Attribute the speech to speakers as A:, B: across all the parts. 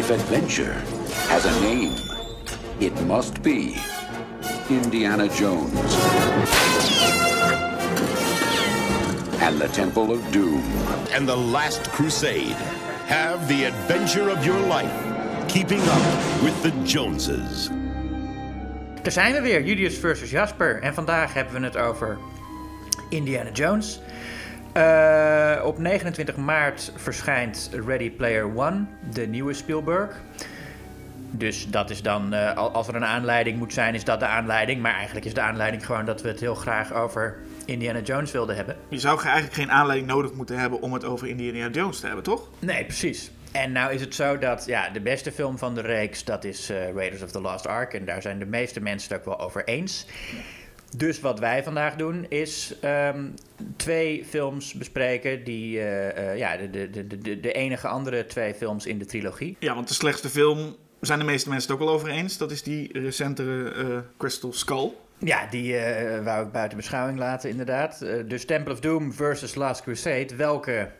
A: If adventure has a name, it must be Indiana Jones and the Temple of Doom.
B: and the Last Crusade. Have the adventure of your life, keeping up with the Joneses.
C: Daar zijn we weer, Julius versus Jasper. En vandaag hebben we het over Indiana Jones. Eh, op 29 maart verschijnt Ready Player One, de nieuwe Spielberg. Dus dat is dan, eh, al- als er een aanleiding moet zijn, is dat de aanleiding. Maar eigenlijk is de aanleiding gewoon dat we het heel graag over Indiana Jones wilden hebben.
D: Je zou eigenlijk geen aanleiding nodig moeten hebben om het over Indiana Jones te hebben, toch?
C: Nee, precies. En nou is het zo dat ja, de beste film van de reeks, dat is eh, Raiders of the Lost Ark. En daar zijn de meeste mensen het ook wel over eens. Dus wat wij vandaag doen is ehm, twee films bespreken die, eh, eh, ja, de, de, de, de, de enige andere twee films in de trilogie.
D: Ja, want de slechtste film zijn de meeste mensen het ook wel over eens. Dat is die recentere eh, Crystal Skull.
C: Ja, die wou ik buiten beschouwing laten inderdaad. Dus Temple of Doom versus Last Crusade. Welke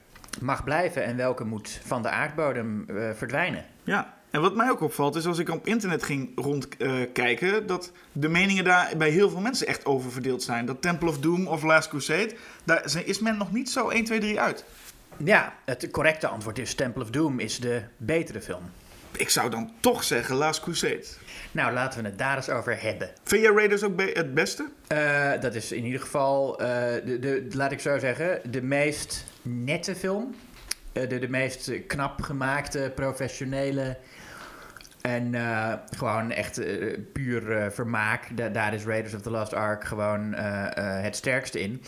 C: mag blijven en welke moet van de aardbodem verdwijnen?
D: Ja, en wat mij ook opvalt is als ik op internet ging rondkijken... dat de meningen daar bij heel veel mensen echt over verdeeld zijn. Dat Temple of Doom of Last Crusade, daar is men nog niet zo 1, 2, 3 uit.
C: Ja, het correcte antwoord is Temple of Doom is de betere film.
D: Ik zou dan toch zeggen Last Crusade.
C: Nou, laten we het daar eens over hebben.
D: Vind jij Raiders ook be- het beste?
C: Eh, dat is in ieder geval, eh, de, de, laat ik zo zeggen, de meest nette film. Eh, de, de meest knap gemaakte, professionele en eh, gewoon echt eh, puur eh, vermaak. Da- daar is Raiders of the Lost Ark gewoon het sterkste in.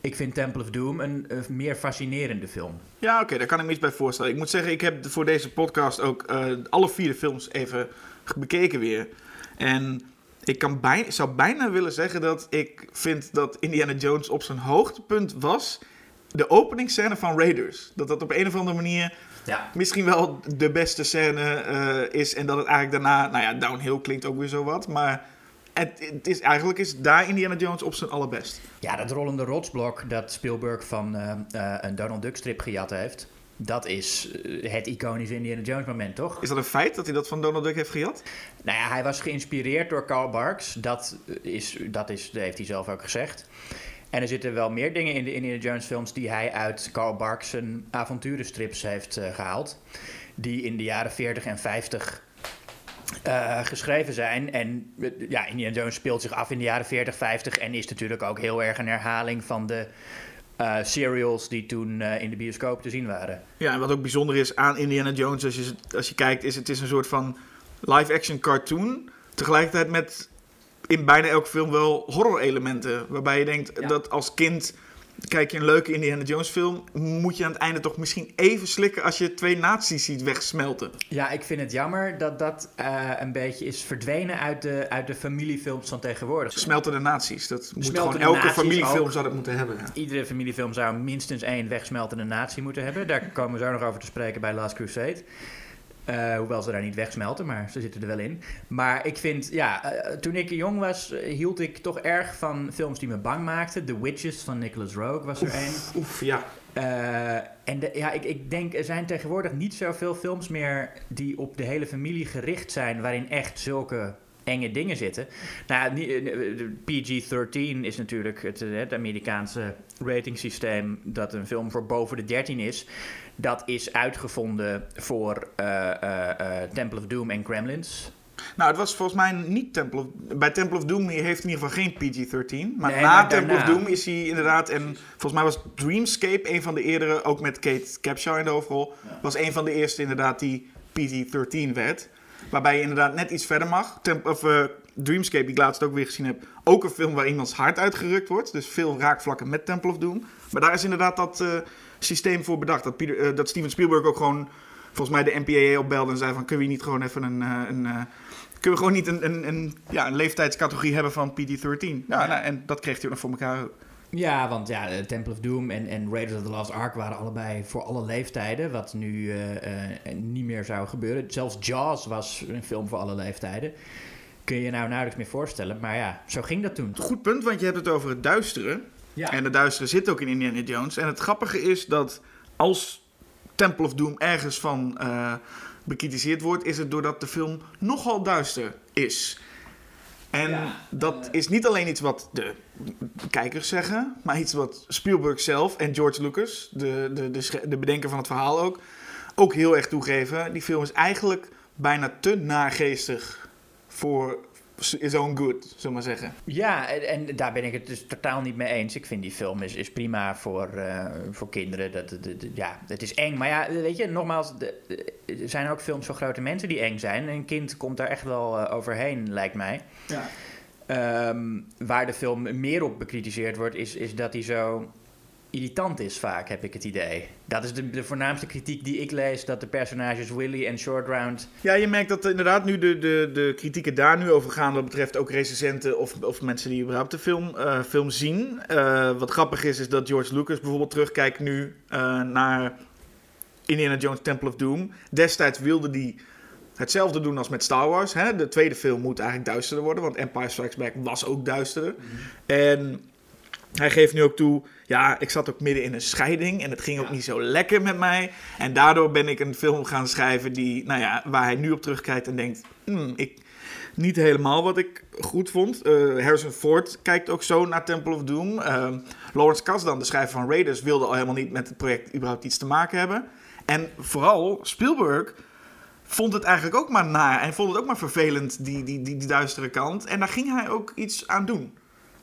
C: Ik vind Temple of Doom een, meer fascinerende film.
D: Ja, oké, daar kan ik me iets bij voorstellen. Ik moet zeggen, ik heb voor deze podcast ook alle vier films even bekeken weer. En ik kan bij, zou bijna willen zeggen dat ik vind dat Indiana Jones op zijn hoogtepunt was de openingsscène van Raiders. Dat dat op een of andere manier
C: Ja.
D: misschien wel de beste scène eh, is. En dat het eigenlijk daarna, nou ja, downhill klinkt ook weer zo wat. Maar het, het is, eigenlijk is daar Indiana Jones op zijn allerbest.
C: Ja, dat rollende rotsblok dat Spielberg van eh, eh, een Donald Duck strip gejat heeft. Dat is het iconische Indiana Jones moment, toch?
D: Is dat een feit dat hij dat van Donald Duck heeft gejat?
C: Nou ja, hij was geïnspireerd door Karl Barks. Dat, is, dat, is, dat heeft hij zelf ook gezegd. En er zitten wel meer dingen in de Indiana Jones films die hij uit Karl Barks' avonturenstrips heeft eh, gehaald. Die in de jaren 40 en 50 eh, geschreven zijn. En eh, ja, Indiana Jones speelt zich af in de jaren 40, 50 en is natuurlijk ook heel erg een herhaling van de serials die toen in de bioscoop te zien waren.
D: Ja, en wat ook bijzonder is aan Indiana Jones, als je, als je kijkt, is het is een soort van live-action cartoon. Tegelijkertijd met in bijna elke film wel horror-elementen. Waarbij je denkt
C: Ja.
D: dat als kind, kijk je een leuke Indiana Jones film, moet je aan het einde toch misschien even slikken als je twee nazi's ziet wegsmelten.
C: Ja, ik vind het jammer dat dat eh, een beetje is verdwenen uit de, uit de familiefilms van tegenwoordig.
D: Smeltende nazi's, dat moet gewoon elke familiefilm
C: ook.
D: zou dat moeten hebben. Ja.
C: Iedere familiefilm zou minstens één wegsmeltende nazi moeten hebben. Daar komen we zo nog over te spreken bij Last Crusade. Eh, hoewel ze daar niet wegsmelten, maar ze zitten er wel in. Maar ik vind, ja, eh, toen ik jong was, eh, hield ik toch erg van films die me bang maakten. The Witches van Nicholas Rogue was er één.
D: Oef, ja.
C: Eh, en de- ja, ik, ik denk, er zijn tegenwoordig niet zoveel films meer die op de hele familie gericht zijn, waarin echt zulke enge dingen zitten. Nou, niet- eh, de PG-13 is natuurlijk het, eh, het Amerikaanse ratingsysteem dat een film voor boven de 13 is. Dat is uitgevonden voor eh, eh, eh, Temple of Doom en Gremlins.
D: Nou, het was volgens mij niet Temple of... Bij Temple of Doom heeft in ieder geval geen PG-13. Maar
C: Nee,
D: na
C: maar
D: Temple
C: daarna.
D: of Doom is hij inderdaad... En volgens mij was Dreamscape een van de eerdere... Ook met Kate Capshaw in de hoofdrol. Was een van de eerste inderdaad die PG-13 werd. Waarbij je inderdaad net iets verder mag. Temp of, Dreamscape, die ik laatst ook weer gezien heb. Ook een film waar iemands hart uitgerukt wordt. Dus veel raakvlakken met Temple of Doom. Maar daar is inderdaad dat systeem voor bedacht. Dat, Peter, eh, dat Steven Spielberg ook gewoon... Volgens mij de NPAA opbelde en zei van... Kunnen we niet gewoon even een... eh, een eh, kunnen we gewoon niet een, een, een, ja, een leeftijdscategorie hebben van PG-13? Nou, nou, en dat kreeg hij ook nog voor elkaar.
C: Ja, want ja, Temple of Doom en, en Raiders of the Lost Ark waren allebei voor alle leeftijden. Wat nu niet meer zou gebeuren. Zelfs Jaws was een film voor alle leeftijden. Kun je je nou nauwelijks meer voorstellen. Maar ja, zo ging dat toen.
D: Goed punt, want je hebt het over het duisteren.
C: Ja.
D: En het duisteren zit ook in Indiana Jones. En het grappige is dat als Temple of Doom ergens van, eh, bekritiseerd wordt, is het doordat de film nogal duister is. En
C: Ja,
D: dat is niet alleen iets wat de kijkers zeggen, maar iets wat Spielberg zelf en George Lucas, de, de, de, de bedenker van het verhaal ook, ook heel erg toegeven. Die film is eigenlijk bijna te naargeestig voor his own good, zullen we maar zeggen.
C: Ja, en, en daar ben ik het dus totaal niet mee eens. Ik vind die film is, is prima voor, eh, voor kinderen. Dat, dat- dat- ja, het is eng. Maar ja, weet je, nogmaals, de- de- er zijn ook films voor grote mensen die eng zijn. Een kind komt daar echt wel eh, overheen, lijkt mij.
D: Ja.
C: Ehm, waar de film meer op bekritiseerd wordt, is, is dat hij zo irritant is vaak, heb ik het idee. Dat is de, de voornaamste kritiek die ik lees, dat de personages Willy en Short Round...
D: Ja, je merkt dat inderdaad nu de, de, de kritieken daar nu over gaan. Wat betreft ook recensenten of, of mensen die überhaupt de film, eh, film zien. Eh, wat grappig is, is dat George Lucas bijvoorbeeld terugkijkt nu eh, naar Indiana Jones Temple of Doom. Destijds wilde hij hetzelfde doen als met Star Wars. Hè? De tweede film moet eigenlijk duisterder worden, want Empire Strikes Back was ook duisterder. En hij geeft nu ook toe, ja, ik zat ook midden in een scheiding en het ging ook niet zo lekker met mij. En daardoor ben ik een film gaan schrijven die, nou ja, waar hij nu op terugkijkt en denkt, hmm, ik, niet helemaal wat ik goed vond. Eh, Harrison Ford kijkt ook zo naar Temple of Doom. Eh, Lawrence Kasdan, de schrijver van Raiders, wilde al helemaal niet met het project überhaupt iets te maken hebben. En vooral Spielberg vond het eigenlijk ook maar naar en vond het ook maar vervelend, die, die, die, die duistere kant. En daar ging hij ook iets aan doen.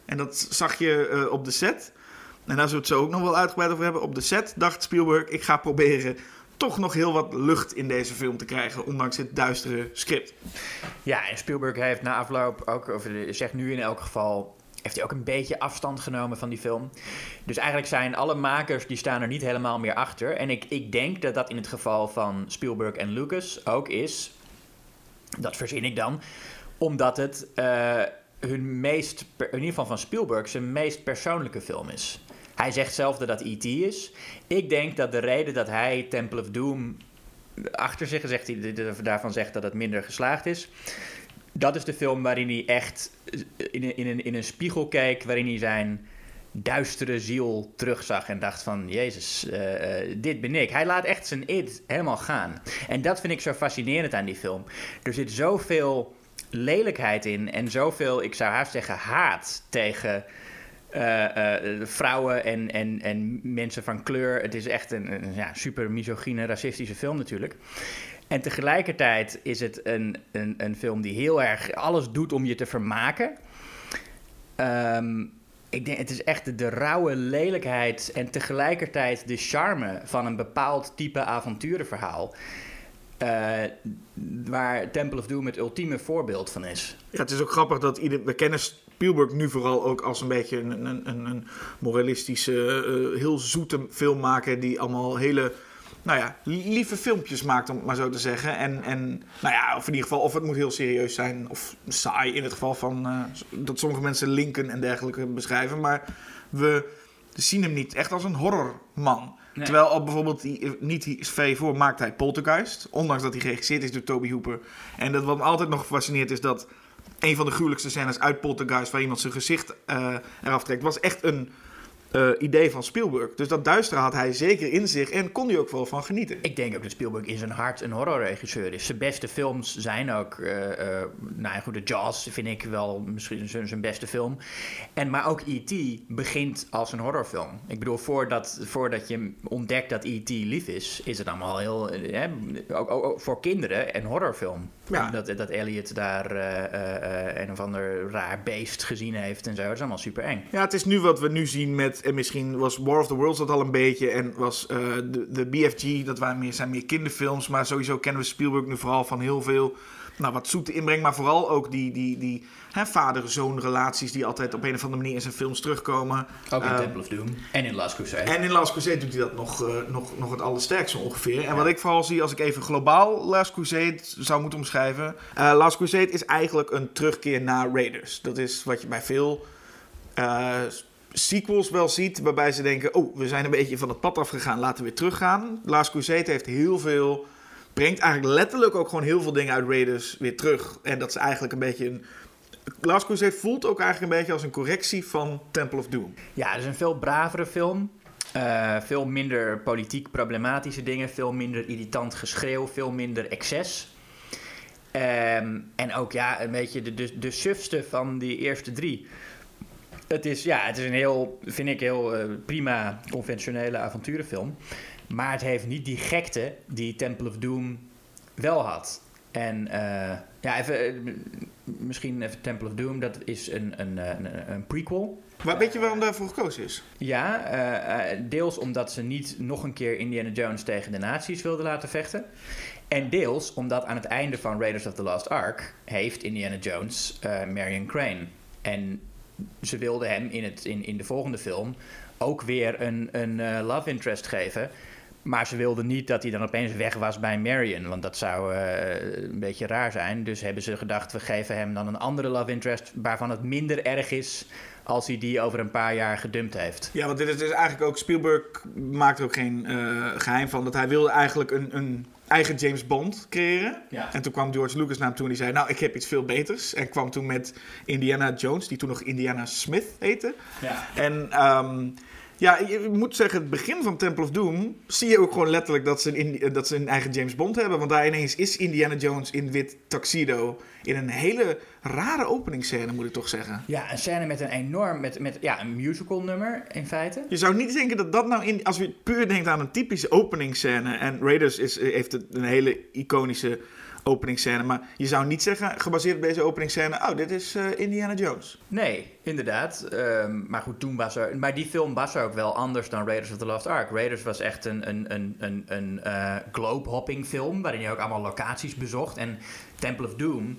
D: En dat zag je eh, op de set. En daar zullen we het zo ook nog wel uitgebreid over hebben. Op de set dacht Spielberg, ik ga proberen toch nog heel wat lucht in deze film te krijgen, ondanks het duistere script.
C: Ja, en Spielberg heeft na afloop ook, of zegt nu in elk geval, heeft hij ook een beetje afstand genomen van die film. Dus eigenlijk zijn alle makers, die staan er niet helemaal meer achter. En ik, ik denk dat dat in het geval van Spielberg en Lucas ook is. Dat verzin ik dan. Omdat het eh, hun meest, in ieder geval van Spielberg, zijn meest persoonlijke film is. Hij zegt zelf dat dat E.T. is. Ik denk dat de reden dat hij Temple of Doom achter zich, zegt daarvan zegt dat het minder geslaagd is. Dat is de film waarin hij echt in een, in een, in een spiegel keek, waarin hij zijn duistere ziel terugzag en dacht van, Jezus, eh, eh, dit ben ik. Hij laat echt zijn id helemaal gaan. En dat vind ik zo fascinerend aan die film. Er zit zoveel lelijkheid in en zoveel, ik zou haast zeggen, haat tegen eh, eh, vrouwen en, en, en mensen van kleur. Het is echt een, ja, super misogyne, racistische film natuurlijk. En tegelijkertijd is het een, een, een film die heel erg alles doet om je te vermaken. Ehm, ik denk, het is echt de rauwe lelijkheid en tegelijkertijd de charme van een bepaald type avonturenverhaal. Eh, waar Temple of Doom het ultieme voorbeeld van is.
D: Ja, het is ook grappig dat we kennen Spielberg nu vooral ook als een beetje een, een, een, een moralistische, eh, heel zoete filmmaker die allemaal hele, nou ja, lieve filmpjes maakt, om het maar zo te zeggen. En, en nou ja, of in ieder geval, of het moet heel serieus zijn of saai in het geval van eh, dat sommige mensen Lincoln en dergelijke beschrijven. Maar we zien hem niet echt als een horrorman. Terwijl al bijvoorbeeld die, niet die V voor maakt hij Poltergeist. Ondanks dat hij geregisseerd is door Toby Hooper. En dat wat me altijd nog fascineert is dat een van de gruwelijkste scènes uit Poltergeist... waar iemand zijn gezicht eh, eraf trekt, was echt een eh, idee van Spielberg. Dus dat duistere had hij zeker in zich en kon hij ook wel van genieten.
C: Ik denk ook dat Spielberg in zijn hart een horrorregisseur is. Zijn beste films zijn ook... eh, eh, nou ja, goed, de Jaws vind ik wel misschien zijn, zijn beste film. En, maar ook E.T. begint als een horrorfilm. Ik bedoel, voordat, voordat je ontdekt dat E.T. lief is... is het allemaal heel... hè, ook, ook, ook voor kinderen een horrorfilm.
D: Ja.
C: Dat, dat Elliot daar een of ander raar beest gezien heeft en zo. Dat is allemaal super eng.
D: Ja, het is nu wat we nu zien met, en misschien was War of the Worlds dat al een beetje, en was eh, de, de BFG, dat waren meer, zijn meer kinderfilms, maar sowieso kennen we Spielberg nu vooral van heel veel, nou wat zoete inbreng, maar vooral ook die, die, die hè, vader-zoon relaties die altijd op een of andere manier in zijn films terugkomen.
C: Ook in
D: Eh,
C: Temple of Doom. En in Last Crusade.
D: En in Last Crusade doet hij dat nog, eh, nog, nog het allersterkste ongeveer. En wat ik vooral zie als ik even globaal Last Crusade zou moeten omschrijven. Last Crusade is eigenlijk een terugkeer naar Raiders. Dat is wat je bij veel sequels wel ziet. Waarbij ze denken, oh, we zijn een beetje van het pad afgegaan. Laten we weer teruggaan. Last Crusade heeft heel veel... Brengt eigenlijk letterlijk ook gewoon heel veel dingen uit Raiders weer terug. En dat is eigenlijk een beetje een... Last Crusade voelt ook eigenlijk een beetje als een correctie van Temple of Doom.
C: Ja, het is een veel bravere film. Eh, veel minder politiek problematische dingen, veel minder irritant geschreeuw, veel minder excess. Ehm, en ook ja, een beetje de, de, de sufste van die eerste drie. Het is, ja, het is een heel, vind ik, heel eh, prima conventionele avonturenfilm. Maar het heeft niet die gekte die Temple of Doom wel had. En eh, ja, even, eh, misschien even Temple of Doom, dat is een, een, een, een prequel.
D: Maar weet je waarom daarvoor gekozen is?
C: Ja, deels omdat ze niet nog een keer Indiana Jones tegen de nazi's wilden laten vechten. En deels omdat aan het einde van Raiders of the Lost Ark heeft Indiana Jones Marion Crane. En ze wilden hem in, het, in, in de volgende film ook weer een, een eh, love interest geven. Maar ze wilden niet dat hij dan opeens weg was bij Marion. Want dat zou eh, een beetje raar zijn. Dus hebben ze gedacht, we geven hem dan een andere love interest... waarvan het minder erg is als hij die over een paar jaar gedumpt heeft.
D: Ja, want dit is dus eigenlijk ook... Spielberg maakt er ook geen eh, geheim van... dat hij wilde eigenlijk een, een eigen James Bond creëren.
C: Ja.
D: En toen kwam George Lucas naar hem toe en die zei... nou, ik heb iets veel beters. En kwam toen met Indiana Jones... die toen nog Indiana Smith heette.
C: Ja.
D: En ehm, ja, je moet zeggen, het begin van Temple of Doom zie je ook gewoon letterlijk dat ze, een, dat ze een eigen James Bond hebben. Want daar ineens is Indiana Jones in wit tuxedo. In een hele rare openingsscène, moet ik toch zeggen.
C: Ja, een scène met een enorm, met, met ja, een musical nummer in feite.
D: Je zou niet denken dat dat nou, in, als je puur denkt aan een typische openingsscène. En Raiders is, heeft het- een hele iconische openingsscène. Maar je zou niet zeggen, gebaseerd op deze openingsscène, oh, dit is eh, Indiana Jones.
C: Nee, inderdaad. Ehm, maar goed, toen was er. Maar die film was ook wel anders dan Raiders of the Lost Ark. Raiders was echt een, een, een, een, een eh, globe-hopping film. Waarin je ook allemaal locaties bezocht. En Temple of Doom.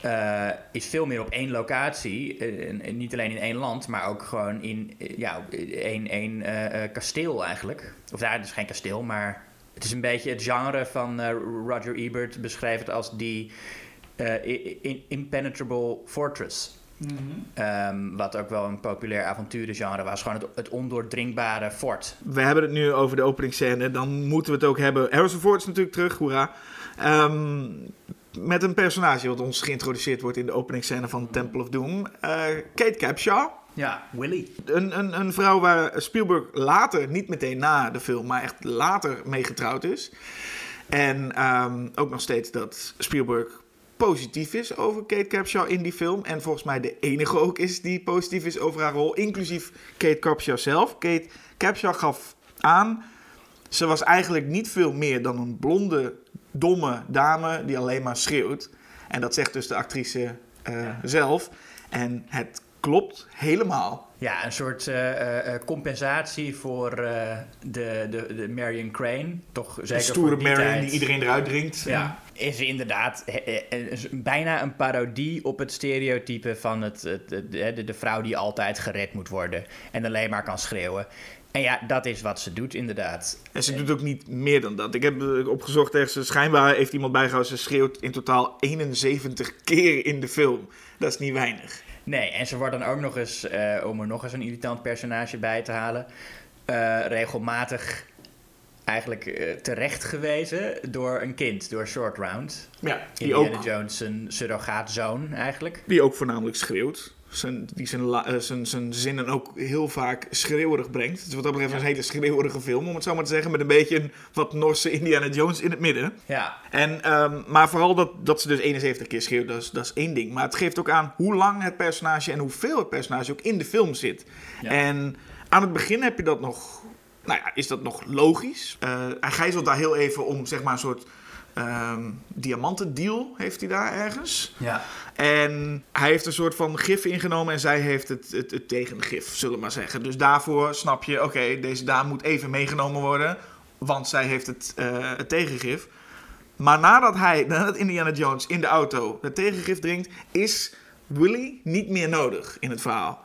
C: eh, is veel meer op één locatie. eh, niet alleen in één land, maar ook gewoon in eh, ja, één, één kasteel eigenlijk. Of daar, is geen kasteel, maar het is een beetje het genre van Roger Ebert beschreef het als die impenetrable fortress. Ehm, wat ook wel een populair avonturengenre was. Gewoon het, het ondoordringbare fort.
D: We hebben het nu over de openingsscène. Dan moeten we het ook hebben. Harrison Ford is natuurlijk terug, hoera. Ehm, met een personage wat ons geïntroduceerd wordt in de openingsscène van Temple of Doom. Eh, Kate Capshaw.
C: Ja, Willy.
D: Een, een, een vrouw waar Spielberg later, niet meteen na de film, maar echt later mee getrouwd is. En ehm, ook nog steeds dat Spielberg positief is over Kate Capshaw in die film. En volgens mij de enige ook is die positief is over haar rol, inclusief Kate Capshaw zelf. Kate Capshaw gaf aan, ze was eigenlijk niet veel meer dan een blonde, domme dame die alleen maar schreeuwt. En dat zegt dus de actrice eh, zelf. En het klopt helemaal.
C: Ja, een soort eh, eh, compensatie voor de, de, de Marion Crane. Toch zeker
D: Een stoere
C: die
D: Marion
C: tijd.
D: die iedereen eruit dringt.
C: Ja, is inderdaad is bijna een parodie op het stereotype van het, het, het- de, de, de vrouw die altijd gered moet worden en alleen maar kan schreeuwen. En ja, dat is wat ze doet inderdaad.
D: En ze doet ook niet meer dan dat. Ik heb eh, opgezocht ergens, schijnbaar heeft iemand bijgehouden, ze schreeuwt in totaal 71 keer in de film. Dat is niet weinig.
C: Nee, en ze wordt dan ook nog eens, eh, om er nog eens een irritant personage bij te halen, eh, regelmatig eigenlijk eh, terecht gewezen door een kind, door Short Round.
D: Ja, die
C: Indiana
D: ook,
C: Jones, zijn surrogaatzoon eigenlijk.
D: die ook voornamelijk schreeuwt. Zijn, die zijn, la- eh, zijn, zijn zinnen ook heel vaak schreeuwerig brengt. Het is wat dat betreft een hele schreeuwerige film, om het zo maar te zeggen. Met een beetje een wat Norse Indiana Jones in het midden.
C: Ja,
D: En, ehm, maar vooral dat, dat ze dus 71 keer schreeuwt, dat is, dat is één ding. Maar het geeft ook aan hoe lang het personage en hoeveel het personage ook in de film zit.
C: Ja.
D: En aan het begin heb je dat nog, nou ja, is dat nog logisch. Eh, hij gijzelt daar heel even om, zeg maar, een soort ehm diamantendeal heeft hij daar ergens.
C: ja.
D: En hij heeft een soort van gif ingenomen en zij heeft het, het, het tegengif, zullen we maar zeggen. Dus daarvoor snap je, oké, deze dame moet even meegenomen worden, want zij heeft het, eh, het tegengif. Maar nadat hij, nadat Indiana Jones in de auto het tegengif drinkt, is Willy niet meer nodig in het verhaal.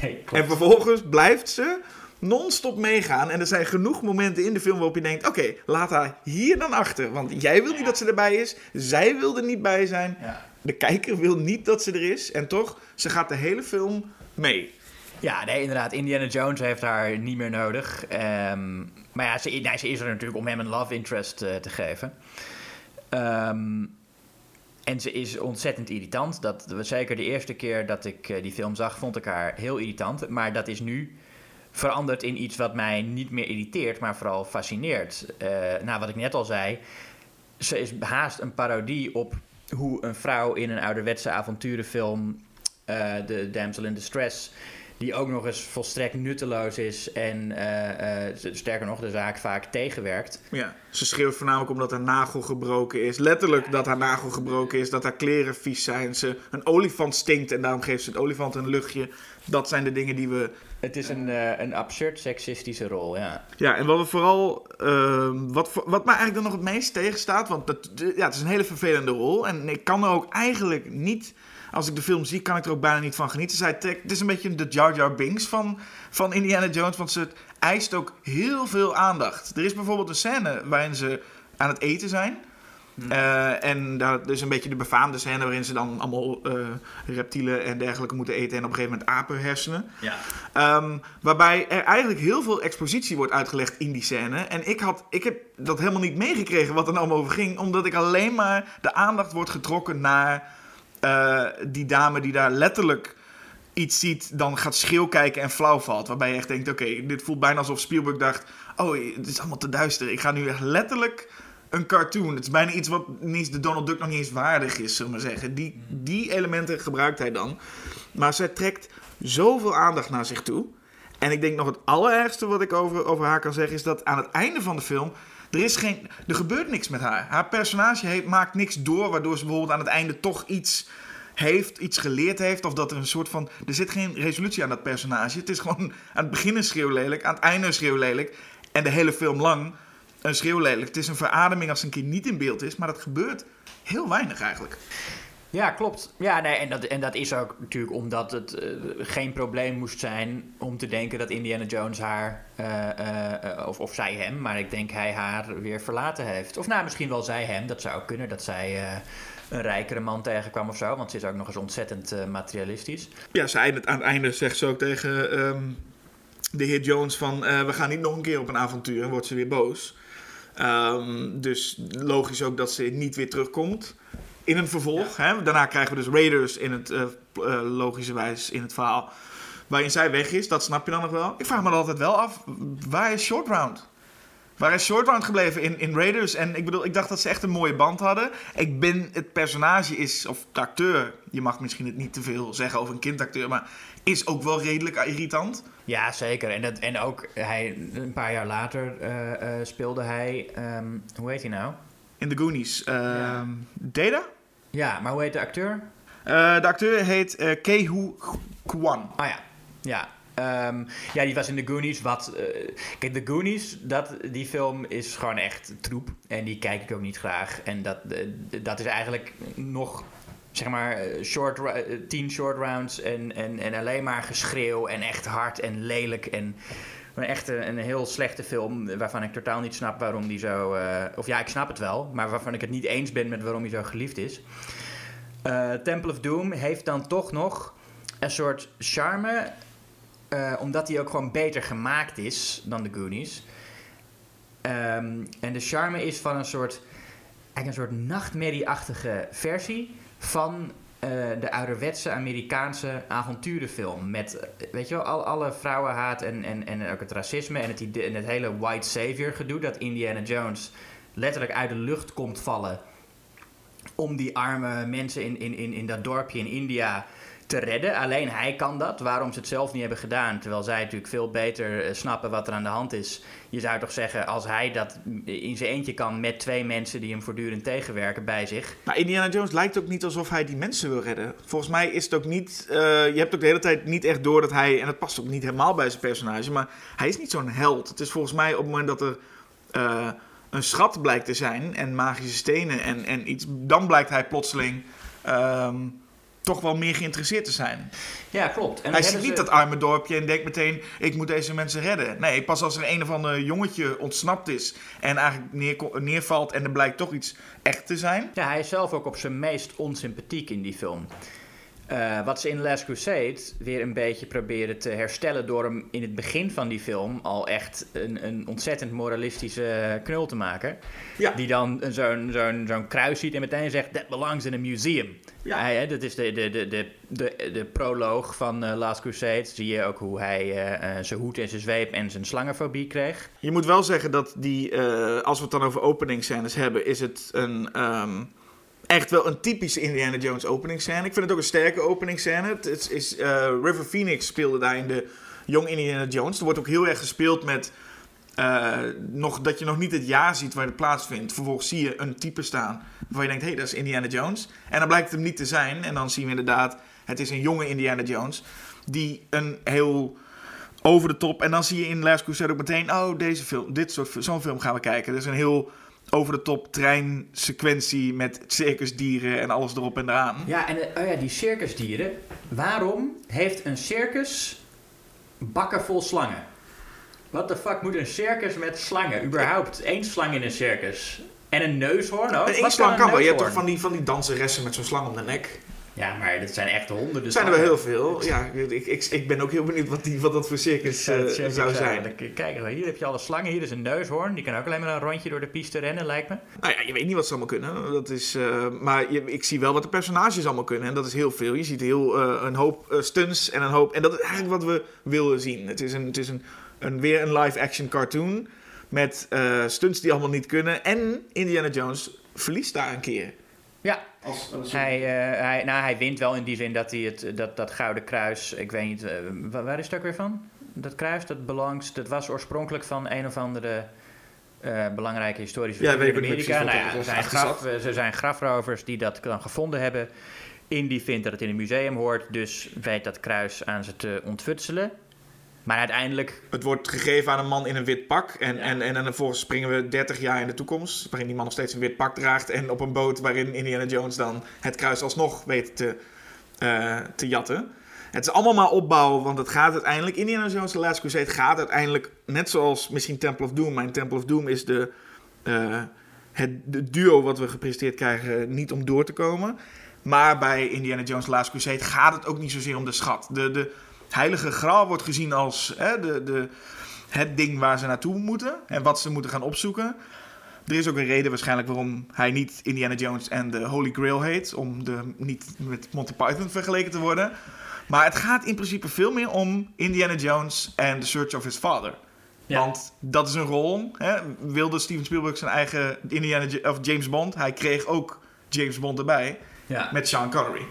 C: Nee,
D: En vervolgens blijft ze non-stop meegaan. En er zijn genoeg momenten in de film waarop je denkt: oké, laat haar hier dan achter. Want jij wil niet dat ze erbij is. Zij wil er niet bij zijn. De kijker wil niet dat ze er is. En toch, ze gaat de hele film mee.
C: Ja, nee, inderdaad. Indiana Jones heeft haar niet meer nodig. Ehm, maar ja, ze, nee, ze is er natuurlijk om hem een love interest eh, te geven. Ehm, en ze is ontzettend irritant. Dat was zeker de eerste keer dat ik eh, die film zag, vond ik haar heel irritant. Maar dat is nu verandert in iets wat mij niet meer irriteert, maar vooral fascineert. Uh, nou, wat ik net al zei, ze is haast een parodie op hoe een vrouw in een ouderwetse avonturenfilm, uh, de Damsel in Distress, die ook nog eens volstrekt nutteloos is en uh, sterker nog de zaak vaak tegenwerkt.
D: Ja, ze schreeuwt voornamelijk omdat haar nagel gebroken is. Letterlijk dat haar nagel gebroken is, dat haar kleren vies zijn. Ze, een olifant stinkt en daarom geeft ze het olifant een luchtje. Dat zijn de dingen die we...
C: Het is een, uh, een absurd seksistische rol, ja.
D: Ja, en wat we vooral... Uh, wat, wat mij eigenlijk dan nog het meest tegenstaat... Want dat, ja, het is een hele vervelende rol. En ik kan er ook eigenlijk niet als ik de film zie, kan ik er ook bijna niet van genieten. Zij het is een beetje de Jar Jar Binks van, van Indiana Jones, want ze eist ook heel veel aandacht. Er is bijvoorbeeld een scène waarin ze aan het eten zijn. Hmm. Uh, en dat is een beetje de befaamde scène waarin ze dan allemaal uh, reptielen en dergelijke moeten eten en op een gegeven moment apenhersenen. Ja. Um, waarbij er eigenlijk heel veel expositie wordt uitgelegd in die scène. En ik, had, ik heb dat helemaal niet meegekregen wat er allemaal over ging, omdat ik alleen maar de aandacht wordt getrokken naar uh, die dame die daar letterlijk iets ziet, dan gaat schil kijken en flauw valt. Waarbij je echt denkt, oké, dit voelt bijna alsof Spielberg dacht... oh, het is allemaal te duister. Ik ga nu echt letterlijk een cartoon. Het is bijna iets wat niet, de Donald Duck nog niet eens waardig is, zullen we maar zeggen. Die, die elementen gebruikt hij dan. Maar zij trekt zoveel aandacht naar zich toe. En ik denk nog het allerergste wat ik over, over haar kan zeggen... is dat aan het einde van de film... Er, is geen, er gebeurt niks met haar. Haar personage heeft, maakt niks door... waardoor ze bijvoorbeeld aan het einde toch iets heeft, iets geleerd heeft. Of dat er een soort van. Er zit geen resolutie aan dat personage. Het is gewoon aan het begin een schreeuw lelijk, aan het einde een schreeuw lelijk. En de hele film lang een schreeuw lelijk. Het is een verademing als een keer niet in beeld is, maar dat gebeurt heel weinig eigenlijk.
C: Ja, klopt. Ja, nee, en, dat, en dat is ook natuurlijk omdat het uh, geen probleem moest zijn om te denken dat Indiana Jones haar, uh, uh, of, of zij hem, maar ik denk hij haar weer verlaten heeft. Of nou, misschien wel zij hem, dat zou kunnen, dat zij een rijkere man tegenkwam of zo. Want ze is ook nog eens ontzettend uh, materialistisch.
D: Ja, ze eindigt, aan het einde zegt ze ook tegen um, de heer Jones van... Uh, we gaan niet nog een keer op een avontuur en wordt ze weer boos. Um, dus logisch ook dat ze niet weer terugkomt in een vervolg. Ja. Hè? Daarna krijgen we dus Raiders in het, uh, logische wijs in het verhaal... waarin zij weg is, dat snap je dan nog wel. Ik vraag me altijd wel af, waar is Short Round? Waar is Short Round gebleven in, in Raiders? En ik bedoel, ik dacht dat ze echt een mooie band hadden. Ik ben, het personage is, of de acteur, je mag misschien het niet te veel zeggen over een kindacteur, maar is ook wel redelijk irritant.
C: Ja, zeker. En, dat, en ook hij, een paar jaar later uh, uh, speelde hij, um, hoe heet hij nou?
D: In The Goonies. Uh, ja. Data?
C: Ja, maar hoe heet de acteur?
D: de acteur heet uh, Kehu Kwan.
C: Ah ja, ja. Um, ja, die was in The Goonies. Wat, uh, kijk, The Goonies, dat, die film is gewoon echt troep. En die kijk ik ook niet graag. En dat, uh, dat is eigenlijk nog, zeg maar, short, uh, tien short rounds. En, en, en alleen maar geschreeuw. En echt hard en lelijk. En echt een, een heel slechte film. Waarvan ik totaal niet snap waarom die zo. of ja, ik snap het wel. Maar waarvan ik het niet eens ben met waarom hij zo geliefd is. Temple of Doom heeft dan toch nog een soort charme uh, omdat hij ook gewoon beter gemaakt is dan de Goonies. Um, en de charme is van een soort, eigenlijk een soort nachtmerrieachtige versie van uh, de ouderwetse Amerikaanse avonturenfilm. Met, weet je wel, al, alle vrouwenhaat en, en, en ook het racisme en het, en het hele white savior gedoe. Dat Indiana Jones letterlijk uit de lucht komt vallen om die arme mensen in, in, in, in dat dorpje in India te redden. Alleen hij kan dat. Waarom ze het zelf niet hebben gedaan. Terwijl zij natuurlijk veel beter eh, snappen wat er aan de hand is. Je zou toch zeggen, als hij dat in zijn eentje kan met twee mensen die hem voortdurend tegenwerken bij zich.
D: Maar Indiana Jones lijkt ook niet alsof hij die mensen wil redden. Volgens mij is het ook niet. Uh, je hebt ook de hele tijd niet echt door dat hij. En dat past ook niet helemaal bij zijn personage. Maar hij is niet zo'n held. Het is volgens mij op het moment dat er. Uh, een schat blijkt te zijn en magische stenen en, en iets, dan blijkt hij plotseling um, toch wel meer geïnteresseerd te zijn.
C: Ja, klopt.
D: En hij ziet niet dat arme dorpje en denkt meteen, ik moet deze mensen redden. Nee, pas als er een of ander jongetje ontsnapt is en eigenlijk neer, neervalt en er blijkt toch iets echt te zijn.
C: Ja, hij is zelf ook op zijn meest onsympathiek in die film. Eh, wat ze in Last Crusade weer een beetje proberen te herstellen door hem in het begin van die film al echt een, een ontzettend moralistische knul te maken.
D: Ja.
C: Die dan zo'n zo'n zo'n kruis ziet en meteen zegt: That belongs in a museum.
D: Ja.
C: Hij, dat is de, de, de, de, de, de proloog van eh, Last Crusade. Zie je ook hoe hij eh, zijn hoed en zijn zweep en zijn slangenfobie kreeg.
D: Je moet wel zeggen dat die, als we het dan over openingsscènes hebben, is het een, ehm, echt wel een typische Indiana Jones openingsscène. Ik vind het ook een sterke openingsscène. Het is, eh, River Phoenix speelde daar in de Young Indiana Jones. Er wordt ook heel erg gespeeld met eh, nog, dat je nog niet het jaar ziet waar het plaatsvindt. Vervolgens zie je een type staan waarvan je denkt, hé, hey, dat is Indiana Jones. En dan blijkt het hem niet te zijn. En dan zien we inderdaad, het is een jonge Indiana Jones die een heel over de top. En dan zie je in Last Crusade ook meteen, oh, deze film, dit soort, zo'n film gaan we kijken. Dus een heel over de top treinsequentie met circusdieren en alles erop en eraan.
C: Ja, en eh, oh ja, die circusdieren. Waarom heeft een circus bakken vol slangen? Wat de fuck moet een circus met slangen? Überhaupt één slang in een circus. En een neushoorn ook? Wat
D: slang kan wel. Je hebt toch van die, van die danseressen met zo'n slang om de nek.
C: Ja, maar dat zijn echt honderden
D: Er zijn er wel heel veel. Ja, ik, ik, ik ben ook heel benieuwd wat, die, wat dat voor circus eh,
C: circus,
D: zou zijn.
C: kijken, hier heb je alle slangen. Hier is een neushoorn. Die kan ook alleen maar een rondje door de piste rennen, lijkt me.
D: Nou ja, je weet niet wat ze allemaal kunnen. Dat is, eh, maar je, ik zie wel wat de personages allemaal kunnen. En dat is heel veel. Je ziet heel, eh, een hoop stunts en een hoop... En dat is eigenlijk wat we willen zien. Het is, een, het is een, een, weer een live-action cartoon. Met stunts die allemaal niet kunnen. En Indiana Jones verliest daar een keer.
C: Ja,
D: Als, als
C: hij, eh, hij, nou, hij wint wel in die zin dat hij het, dat, dat gouden kruis... Ik weet niet, eh, wa- waar is het ook weer van? Dat kruis, dat belangs... Dat was oorspronkelijk van een of andere... eh, belangrijke historische
D: Ja, weet
C: in Amerika. Nou ja,
D: er
C: zijn graf, er zijn grafrovers die dat dan gevonden hebben. Indy vindt dat het in een museum hoort, dus weet dat kruis aan ze te ontfutselen. Maar uiteindelijk
D: Het wordt gegeven aan een man in een wit pak. En,
C: Ja.
D: en, en, dan vervolgens springen we 30 jaar in de toekomst. Waarin die man nog steeds een wit pak draagt. En op een boot waarin Indiana Jones dan het kruis alsnog weet te, eh, te jatten. Het is allemaal maar opbouwen, want het gaat uiteindelijk... Indiana Jones The Last Crusade gaat uiteindelijk... Net zoals misschien Temple of Doom. Mijn Temple of Doom is de, eh, het de duo wat we gepresenteerd krijgen niet om door te komen. Maar bij Indiana Jones The Last Crusade gaat het ook niet zozeer om de schat. De, de heilige graal wordt gezien als hè, de, de, het ding waar ze naartoe moeten. En wat ze moeten gaan opzoeken. Er is ook een reden waarschijnlijk waarom hij niet Indiana Jones en de Holy Grail heet. Om de, niet met Monty Python vergeleken te worden. Maar het gaat in principe veel meer om Indiana Jones en The Search of His Father.
C: Ja.
D: Want dat is een rol. Hè? Wilde Steven Spielberg zijn eigen Indiana, of James Bond. Hij kreeg ook James Bond erbij.
C: Ja.
D: Met Sean Connery.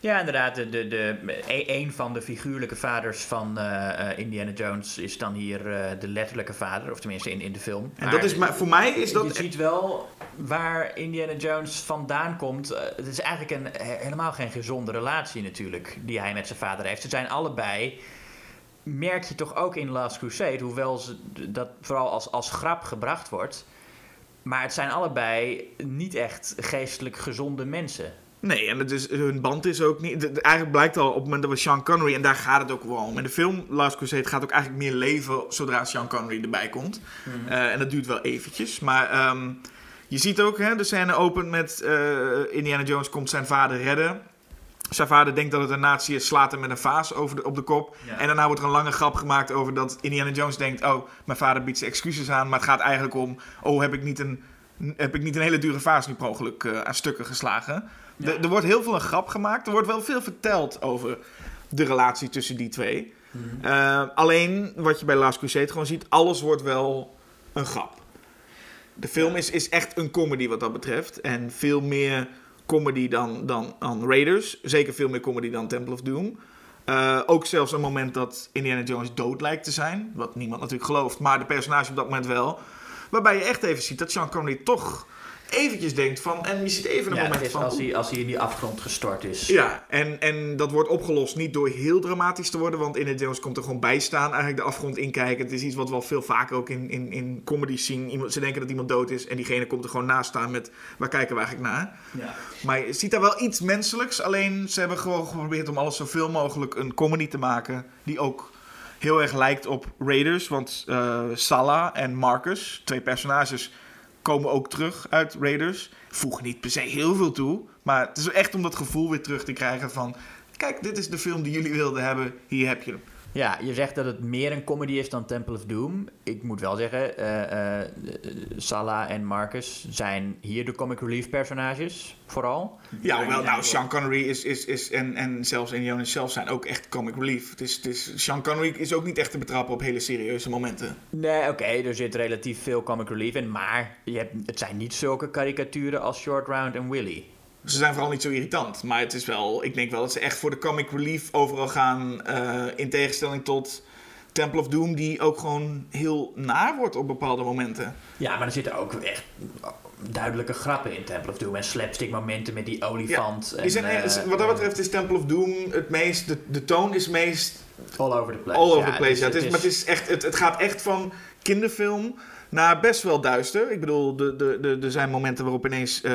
C: Ja, inderdaad. De, de, de, e- een van de figuurlijke vaders van eh, eh, Indiana Jones is dan hier eh, de letterlijke vader. Of tenminste in, in de film.
D: En dat is, maar voor mij is
C: Je
D: dat...
C: ziet wel waar Indiana Jones vandaan komt. Het is eigenlijk een, he- helemaal geen gezonde relatie natuurlijk die hij met zijn vader heeft. Ze zijn allebei, merk je toch ook in Last Crusade, hoewel ze dat vooral als, als grap gebracht wordt. Maar het zijn allebei niet echt geestelijk gezonde mensen.
D: Nee, en het is, hun band is ook niet... Eigenlijk blijkt al op het moment dat we Sean Connery... En daar gaat het ook wel om. In de film Last Crusade gaat ook eigenlijk meer leven... zodra Sean Connery erbij komt. Eh, en dat duurt wel eventjes. Maar ehm, je ziet ook, hè, de scène opent met... eh, Indiana Jones komt zijn vader redden. Zijn vader denkt dat het een nazi is, slaat hem met een vaas over de, op de kop.
C: Ja.
D: En daarna wordt er een lange grap gemaakt over dat Indiana Jones denkt... Oh, mijn vader biedt zijn excuses aan. Maar het gaat eigenlijk om... Oh, heb ik niet een, heb ik niet een hele dure vaas nu per ongeluk eh, aan stukken geslagen?
C: Ja.
D: Er, er wordt heel veel een grap gemaakt. Er wordt wel veel verteld over de relatie tussen die twee. Eh, alleen, wat je bij Last Crusade gewoon ziet... Alles wordt wel een grap. De film is, is echt een comedy wat dat betreft. En veel meer comedy dan, dan, dan Raiders. Zeker veel meer comedy dan Temple of Doom. Eh, ook zelfs een moment dat Indiana Jones dood lijkt te zijn. Wat niemand natuurlijk gelooft, maar de personage op dat moment wel. Waarbij je echt even ziet dat Sean Connery toch eventjes denkt van... En je ziet even een
C: Ja, het
D: moment van...
C: als, hij, als hij in die afgrond gestort is.
D: Ja, en, en dat wordt opgelost niet door heel dramatisch te worden, want Indiana Jones komt er gewoon bij staan, eigenlijk de afgrond inkijken. Het is iets wat we al veel vaker ook in, in, in comedy zien. Iemand, ze denken dat iemand dood is en diegene komt er gewoon naast staan met, waar kijken we eigenlijk naar?
C: Ja.
D: Maar je ziet daar wel iets menselijks, alleen ze hebben gewoon geprobeerd om alles zoveel mogelijk een comedy te maken, die ook heel erg lijkt op Raiders, want eh Salah en Marcus, twee personages, komen ook terug uit Raiders. Voegen niet per se heel veel toe, maar het is echt om dat gevoel weer terug te krijgen van kijk, dit is de film die jullie wilden hebben, hier heb je hem.
C: Ja, je zegt dat het meer een comedy is dan Temple of Doom. Ik moet wel zeggen, uh, uh, Salah en Marcus zijn hier de comic relief personages, vooral.
D: Ja, wel, nou, Sean Connery is, is, is en, en zelfs Indiana zelf zijn ook echt comic relief. Het is, het is, Sean Connery is ook niet echt te betrappen op hele serieuze momenten.
C: Nee, oké, okay, er zit relatief veel comic relief in, maar je hebt, het zijn niet zulke karikaturen als Short Round en Willy.
D: Ze zijn vooral niet zo irritant. Maar het is wel, ik denk wel dat ze echt voor de comic relief overal gaan. Uh, in tegenstelling tot Temple of Doom, die ook gewoon heel naar wordt op bepaalde momenten.
C: Ja, maar er zitten ook echt duidelijke grappen in Temple of Doom. En slapstick momenten met die olifant. Ja, en,
D: zijn, uh, wat dat betreft is Temple of Doom het meest. De, de toon is meest.
C: All over the place.
D: All over the place, ja. Het is, het is, maar het, is echt, het, het gaat echt van kinderfilm naar best wel duister. Ik bedoel, er zijn momenten waarop ineens uh,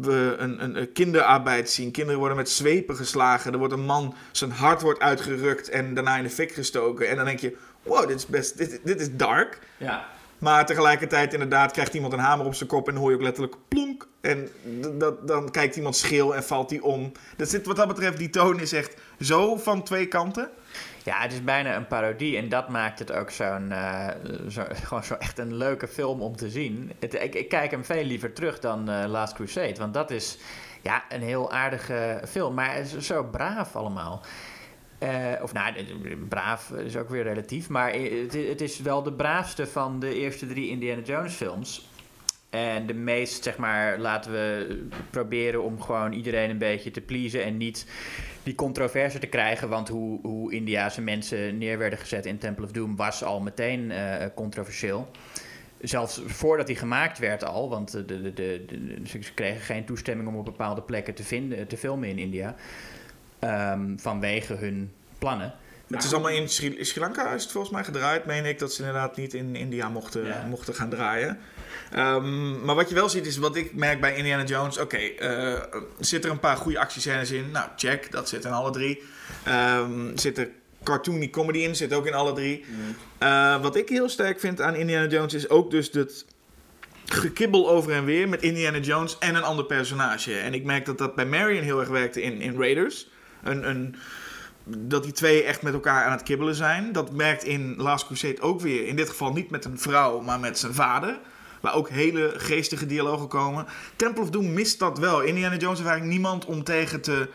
D: we een, een, een, kinderarbeid zien. Kinderen worden met zwepen geslagen. Er wordt een man, zijn hart wordt uitgerukt en daarna in de fik gestoken. En dan denk je, wow, dit is best, dit, dit is dark.
C: Ja.
D: Maar tegelijkertijd inderdaad krijgt iemand een hamer op zijn kop en hoor je ook letterlijk plonk. En dan kijkt iemand schil en valt hij om. Dat zit, wat dat betreft, die toon is echt zo van twee kanten.
C: Ja, het is bijna een parodie en dat maakt het ook zo'n, uh, zo, gewoon zo echt een leuke film om te zien. Ik, ik, kijk hem veel liever terug dan uh, Last Crusade, want dat is ja, een heel aardige film, maar het is zo braaf allemaal. Uh, of nou, braaf is ook weer relatief, maar het, het, is wel de braafste van de eerste drie Indiana Jones films. En de meest, zeg maar, laten we proberen om gewoon iedereen een beetje te pleasen en niet die controverse te krijgen. Want hoe, hoe Indiase mensen neer werden gezet in Temple of Doom was al meteen uh, controversieel. Zelfs voordat hij gemaakt werd al, want de, de, de, ze kregen geen toestemming om op bepaalde plekken te, vinden, te filmen in India. Um, vanwege hun plannen.
D: Het is allemaal in Sri, Lanka is het volgens mij gedraaid, meen ik, dat ze inderdaad niet in India mochten, ja. mochten gaan draaien. Um, maar wat je wel ziet is, wat ik merk bij Indiana Jones, oké, okay, uh, zit er een paar goede actiescènes in? Nou, check, dat zit in alle drie. Um, zit er cartoony comedy in, zit ook in alle drie. Mm. Uh, wat ik heel sterk vind aan Indiana Jones is ook dus dat gekibbel over en weer met Indiana Jones en een ander personage. En ik merk dat dat bij Marion heel erg werkte in, in Raiders. Dat die twee echt met elkaar aan het kibbelen zijn. Dat merkt in Last Crusade ook weer. In dit geval niet met een vrouw, maar met zijn vader. Waar ook hele geestige dialogen komen. Temple of Doom mist dat wel. Indiana Jones heeft eigenlijk niemand om tegen te,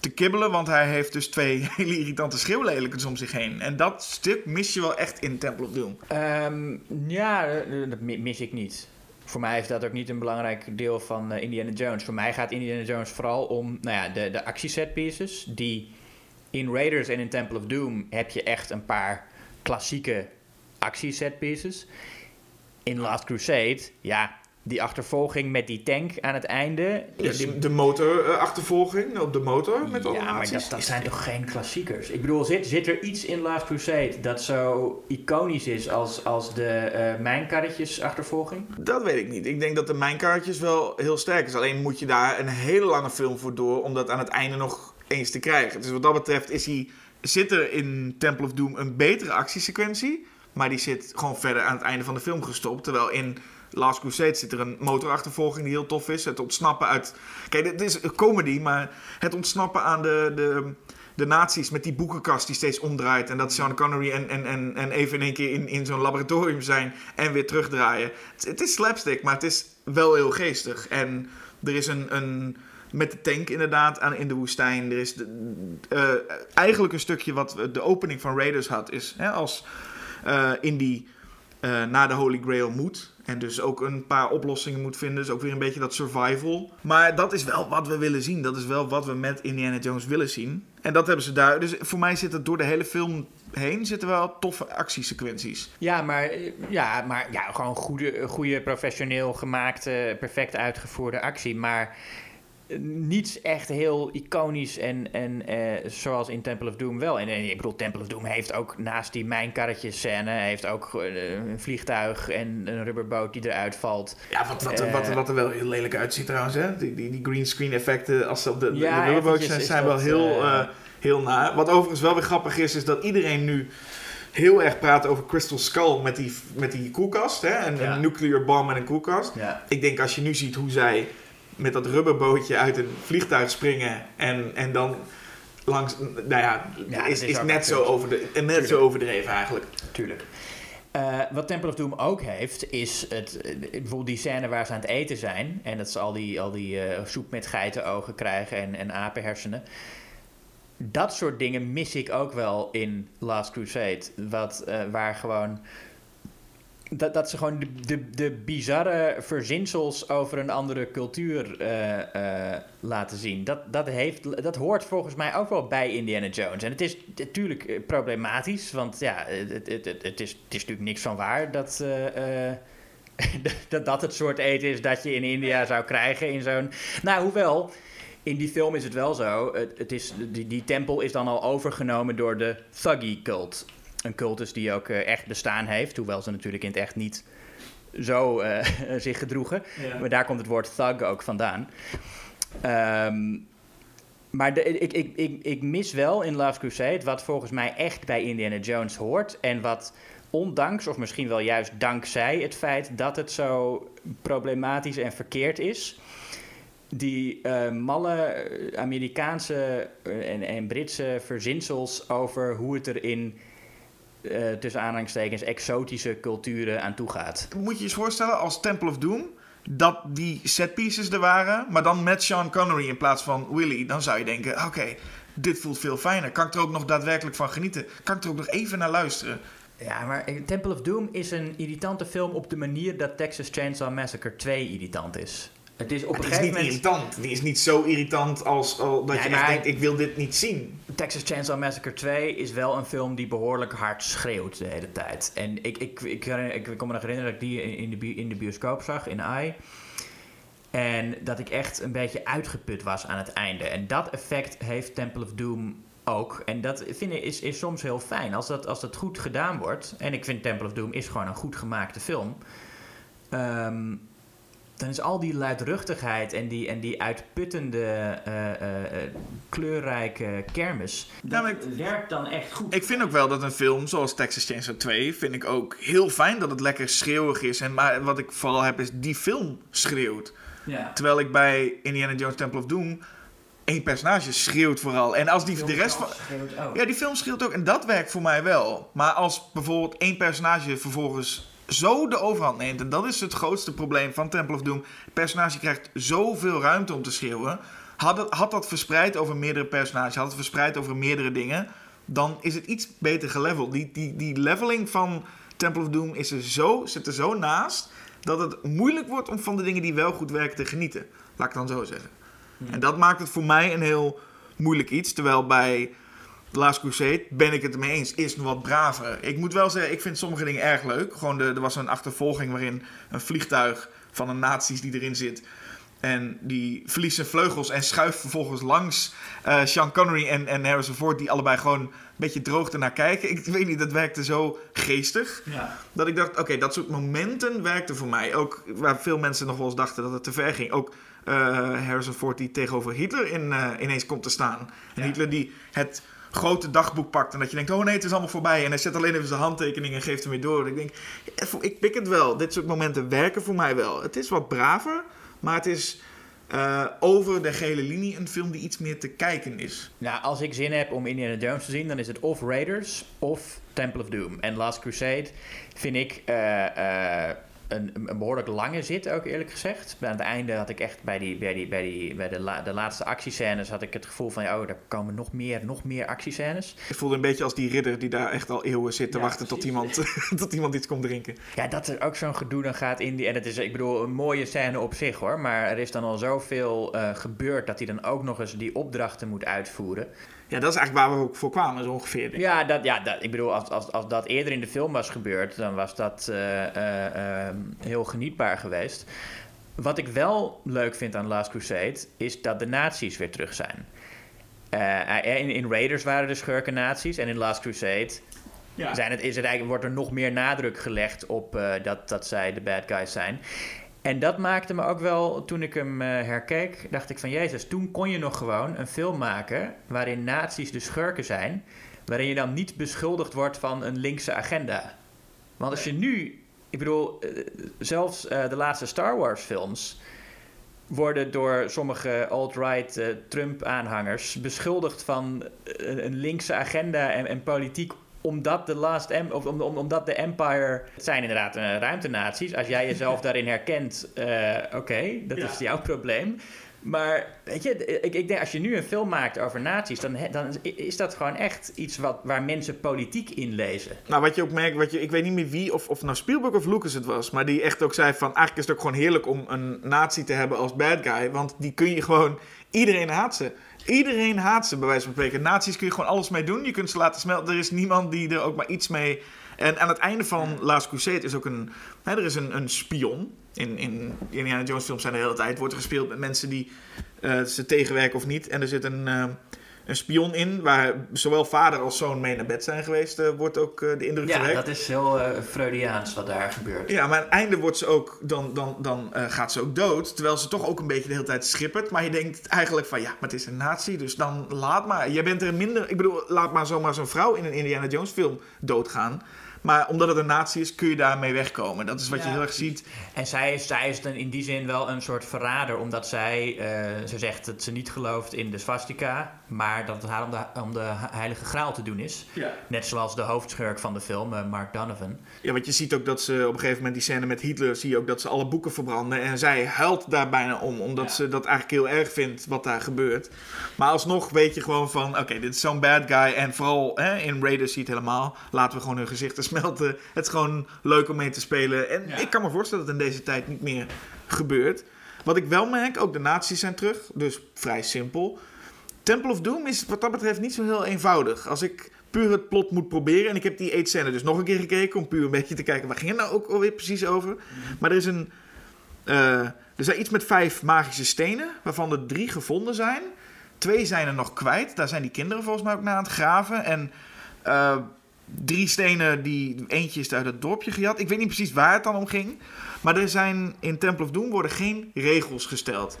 D: te kibbelen. Want hij heeft dus twee hele irritante schreeuwlelijkens om zich heen. En dat stuk mis je wel echt in Temple of Doom.
C: Um, ja, dat mis ik niet. Voor mij is dat ook niet een belangrijk deel van uh, Indiana Jones. Voor mij gaat Indiana Jones vooral om nou ja, de, de actieset pieces. Die in Raiders en in Temple of Doom heb je echt een paar klassieke actieset pieces in Last Crusade, ja, die achtervolging met die tank aan het einde.
D: Ja, die, de motorachtervolging op de motor met
C: Ja, maar dat, dat zijn toch geen klassiekers? Ik bedoel, zit, zit er iets in Last Crusade dat zo iconisch is als, als de uh, mijnkarretjes achtervolging?
D: Dat weet ik niet. Ik denk dat de mijnkarretjes wel heel sterk is. Alleen moet je daar een hele lange film voor door om dat aan het einde nog eens te krijgen. Dus wat dat betreft is hij, zit er in Temple of Doom een betere actiesequentie... Maar die zit gewoon verder aan het einde van de film gestopt. Terwijl in Last Crusade zit er een motorachtervolging die heel tof is. Het ontsnappen uit... Kijk, dit is een comedy, maar het ontsnappen aan de... de de nazi's met die boekenkast die steeds omdraait. En dat Sean Connery en, en, en, en even in één keer in, in zo'n laboratorium zijn en weer terugdraaien. Het, is slapstick, maar het is wel heel geestig. En er is een, een met de tank inderdaad aan, in de woestijn. Er is de, uh, eigenlijk een stukje wat de opening van Raiders had. Is hè, als uh, Indy uh, naar de Holy Grail moet. En dus ook een paar oplossingen moet vinden. Dus ook weer een beetje dat survival. Maar dat is wel wat we willen zien. Dat is wel wat we met Indiana Jones willen zien. En dat hebben ze daar. Dus voor mij zit het door de hele film heen zitten wel toffe actiesequenties.
C: Ja, maar, ja, maar ja, gewoon goede, goede professioneel gemaakte, perfect uitgevoerde actie. Maar niets echt heel iconisch en, en uh, zoals in Temple of Doom wel. En, en ik bedoel, Temple of Doom heeft ook naast die mijnkarretjes scène... heeft ook uh, een vliegtuig en een rubberboot die eruit valt.
D: Ja, wat, wat, uh, wat, wat, er wel heel lelijk uitziet trouwens, hè? Die, die, die green screen effecten als ze op de, ja, de rubberbootjes zijn, zijn wel heel, heel na. Wat overigens wel weer grappig is, is dat iedereen nu heel erg praat over Crystal Skull met die, met die koelkast. Hè? Een, ja. een nuclear bomb en een koelkast.
C: Ja.
D: Ik denk als je nu ziet hoe zij met dat rubberbootje uit een vliegtuig springen en, en dan langs, nou ja,
C: Ja,
D: is,
C: is
D: net, zo over de, net zo overdreven eigenlijk.
C: Tuurlijk. Eh, wat Temple of Doom ook heeft, is het, eh, bijvoorbeeld die scène waar ze aan het eten zijn. En dat ze al die, al die eh, soep met geitenogen krijgen en, en apenhersenen. Dat soort dingen mis ik ook wel in Last Crusade. Wat, waar gewoon. Dat, dat ze gewoon de, de, de bizarre verzinsels over een andere cultuur eh, eh, laten zien. Dat, dat, heeft, dat hoort volgens mij ook wel bij Indiana Jones. En het is natuurlijk problematisch, want ja, het, het, het, het, is, het is natuurlijk niks van waar dat, eh, eh, dat dat het soort eten is dat je in India zou krijgen in zo'n... Nou, hoewel, in die film is het wel zo. Het, het is, die, die tempel is dan al overgenomen door de Thuggy cult. Een cultus die ook eh, echt bestaan heeft, hoewel ze natuurlijk in het echt niet zo eh, zich gedroegen. Maar daar komt het woord thug ook vandaan. Ehm, maar de, ik, ik, ik, ik mis wel in Last Crusade wat volgens mij echt bij Indiana Jones hoort. En wat ondanks, of misschien wel juist dankzij het feit dat het zo problematisch en verkeerd is. Die eh, malle Amerikaanse en, en Britse verzinsels over hoe het er in, eh, tussen aanhalingstekens, exotische culturen aan toe gaat.
D: Moet je je eens voorstellen als Temple of Doom dat die set pieces er waren, maar dan met Sean Connery in plaats van Willy, dan zou je denken: oké, dit voelt veel fijner. Kan ik er ook nog daadwerkelijk van genieten? Kan ik er ook nog even naar luisteren?
C: Ja, maar Temple of Doom is een irritante film op de manier dat Texas Chainsaw Massacre 2 irritant is. Het is op een
D: is
C: gegeven
D: niet
C: moment...
D: irritant. Die is niet zo irritant als, als dat je echt denkt: ik wil dit niet zien.
C: Texas Chainsaw Massacre 2 is wel een film die behoorlijk hard schreeuwt de hele tijd. En ik, ik, ik, ik, me nog herinneren dat ik die in de, in de bioscoop zag, in AI. En dat ik echt een beetje uitgeput was aan het einde. En dat effect heeft Temple of Doom ook. En dat vind ik is, is soms heel fijn. Als dat, als dat goed gedaan wordt. En ik vind Temple of Doom is gewoon een goed gemaakte film. ehm, dan is al die luidruchtigheid en die, en die uitputtende, eh, eh, eh, kleurrijke kermis.
D: Ja,
C: werkt dan echt goed.
D: Ik vind ook wel dat een film zoals Texas Chainsaw 2, vind ik ook heel fijn dat het lekker schreeuwig is. En, maar wat ik vooral heb is, die film schreeuwt.
C: ja.
D: Terwijl ik bij Indiana Jones Temple of Doom één personage schreeuwt vooral. En als die de rest van... Ja, die film schreeuwt ook. En dat werkt voor mij wel. Maar als bijvoorbeeld één personage vervolgens zo de overhand neemt... en dat is het grootste probleem van Temple of Doom... het personage krijgt zoveel ruimte om te schreeuwen... had, het, had dat verspreid over meerdere personages... had het verspreid over meerdere dingen... dan is het iets beter geleveld. Die, die, die leveling van Temple of Doom is er zo, zit er zo naast... dat het moeilijk wordt om van de dingen die wel goed werken te genieten. Laat ik dan zo zeggen. En dat maakt het voor mij een heel moeilijk iets. Terwijl bij The Last Crusade ben ik het ermee eens. Is nog wat braver. Ik moet wel zeggen, ik vind sommige dingen erg leuk. Gewoon de, er was een achtervolging waarin een vliegtuig van een nazi's die erin zit. En die verliest zijn vleugels en schuift vervolgens langs eh, Sean Connery en, en Harrison Ford. Die allebei gewoon een beetje droog ernaar kijken. Ik weet niet, dat werkte zo geestig.
C: Ja.
D: Dat ik dacht, oké, dat soort momenten werkten voor mij. Ook waar veel mensen nog wel eens dachten dat het te ver ging. Ook eh, Harrison Ford die tegenover Hitler in, eh, ineens komt te staan. En
C: Ja.
D: Hitler die het grote dagboek pakt. En dat je denkt, oh nee, het is allemaal voorbij. En hij zet alleen even zijn handtekening en geeft hem weer door. En ik denk, voor- ik pik het wel. Dit soort momenten werken voor mij wel. Het is wat braver, maar het is eh, over de gele linie een film die iets meer te kijken is.
C: Nou, als ik zin heb om Indiana Jones te zien, dan is het of Raiders of Temple of Doom. En Last Crusade vind ik eh, eh, een, een behoorlijk lange zit, ook eerlijk gezegd. Aan het einde had ik echt bij, die, bij, die, bij, die, bij de, la- de laatste actiescènes had ik het gevoel van, oh, daar komen nog meer, nog meer actiescènes.
D: Ik voelde een beetje als die ridder die daar echt al eeuwen zit te
C: Ja,
D: wachten tot iemand, tot iemand iets komt drinken.
C: Ja, dat er ook zo'n gedoe dan gaat in die... En het is, ik bedoel, een mooie scène op zich hoor. Maar er is dan al zoveel eh, gebeurd dat hij dan ook nog eens die opdrachten moet uitvoeren.
D: Ja, dat is eigenlijk waar we ook voor kwamen, zo ongeveer.
C: Ja, dat, ja dat, ik bedoel, als, als, als dat eerder in de film was gebeurd, dan was dat eh, eh, eh, heel genietbaar geweest. Wat ik wel leuk vind aan Last Crusade, is dat de nazi's weer terug zijn. Eh, in, in Raiders waren de schurken nazi's en in Last Crusade
D: Ja.
C: zijn het, is het eigenlijk, wordt er nog meer nadruk gelegd op dat, dat zij de bad guys zijn. En dat maakte me ook wel, toen ik hem eh, herkeek, dacht ik van Jezus, toen kon je nog gewoon een film maken waarin nazi's de schurken zijn, waarin je dan niet beschuldigd wordt van een linkse agenda. Want als je nu, ik bedoel, eh, zelfs eh, de laatste Star Wars films, worden door sommige alt-right Trump-aanhangers beschuldigd van een linkse agenda en, en politiek omdat de Last em of om, om, omdat de Empire. Het zijn inderdaad uh, ruimtenaties. Als jij jezelf daarin herkent, uh, oké, dat
D: Ja.
C: is jouw probleem. Maar weet je, ik, ik denk als je nu een film maakt over nazi's, dan, dan is dat gewoon echt iets wat, waar mensen politiek in lezen.
D: Nou, wat je ook merkt, wat je, ik weet niet meer wie, of, of nou Spielberg of Lucas het was, maar die echt ook zei van, eigenlijk is het ook gewoon heerlijk om een nazi te hebben als bad guy, want die kun je gewoon, iedereen haat ze. Iedereen haat ze, bij wijze van spreken. Nazi's kun je gewoon alles mee doen, je kunt ze laten smelten, er is niemand die er ook maar iets mee... En aan het einde van Last Crusade is ook een, hè, er is een, een spion. In, in Indiana Jones films zijn de hele tijd, wordt gespeeld met mensen die eh, ze tegenwerken of niet. En er zit een, eh, een spion in, waar zowel vader als zoon mee naar bed zijn geweest, eh, wordt ook eh, de indruk
C: Ja,
D: gewekt.
C: dat is heel eh, Freudiaans wat daar gebeurt.
D: Ja, maar aan het einde wordt ze ook, dan, dan, dan gaat ze ook dood. Terwijl ze toch ook een beetje de hele tijd schippert. Maar je denkt eigenlijk van, ja, maar het is een nazi, dus dan laat maar. Jij bent er minder... Ik bedoel, laat maar zomaar zo'n vrouw in een Indiana Jones film doodgaan. Maar omdat het een nazi is, kun je daarmee wegkomen. Dat is wat je
C: Ja,
D: heel erg ziet.
C: En zij is, zij is dan in die zin wel een soort verrader, omdat zij, ze zegt dat ze niet gelooft in de swastika, maar dat het haar om de, om de heilige graal te doen is.
D: Ja.
C: Net zoals de hoofdschurk van de film, eh, Mark Donovan.
D: Ja, want je ziet ook dat ze op een gegeven moment die scène met Hitler, zie je ook dat ze alle boeken verbranden. En zij huilt daar bijna om, omdat
C: Ja.
D: ze dat eigenlijk heel erg vindt wat daar gebeurt. Maar alsnog weet je gewoon van, oké, dit is zo'n bad guy. En vooral hè, in Raiders zie je het helemaal. Laten we gewoon hun gezichten smelten. Het is gewoon leuk om mee te spelen. En
C: Ja.
D: ik kan me voorstellen dat het in deze tijd niet meer gebeurt. Wat ik wel merk, ook de nazi's zijn terug. Dus vrij simpel. Temple of Doom is wat dat betreft niet zo heel eenvoudig. Als ik puur het plot moet proberen. En ik heb die eight scène dus nog een keer gekeken. Om puur een beetje te kijken waar ging het nou ook alweer precies over. Maar er is een. eh, er zijn iets met vijf magische stenen. Waarvan er drie gevonden zijn. Twee zijn er nog kwijt. Daar zijn die kinderen volgens mij ook naar aan het graven. En eh, drie stenen, die, eentje is uit het dorpje gejat. Ik weet niet precies waar het dan om ging. Maar er zijn in Temple of Doom worden geen regels gesteld.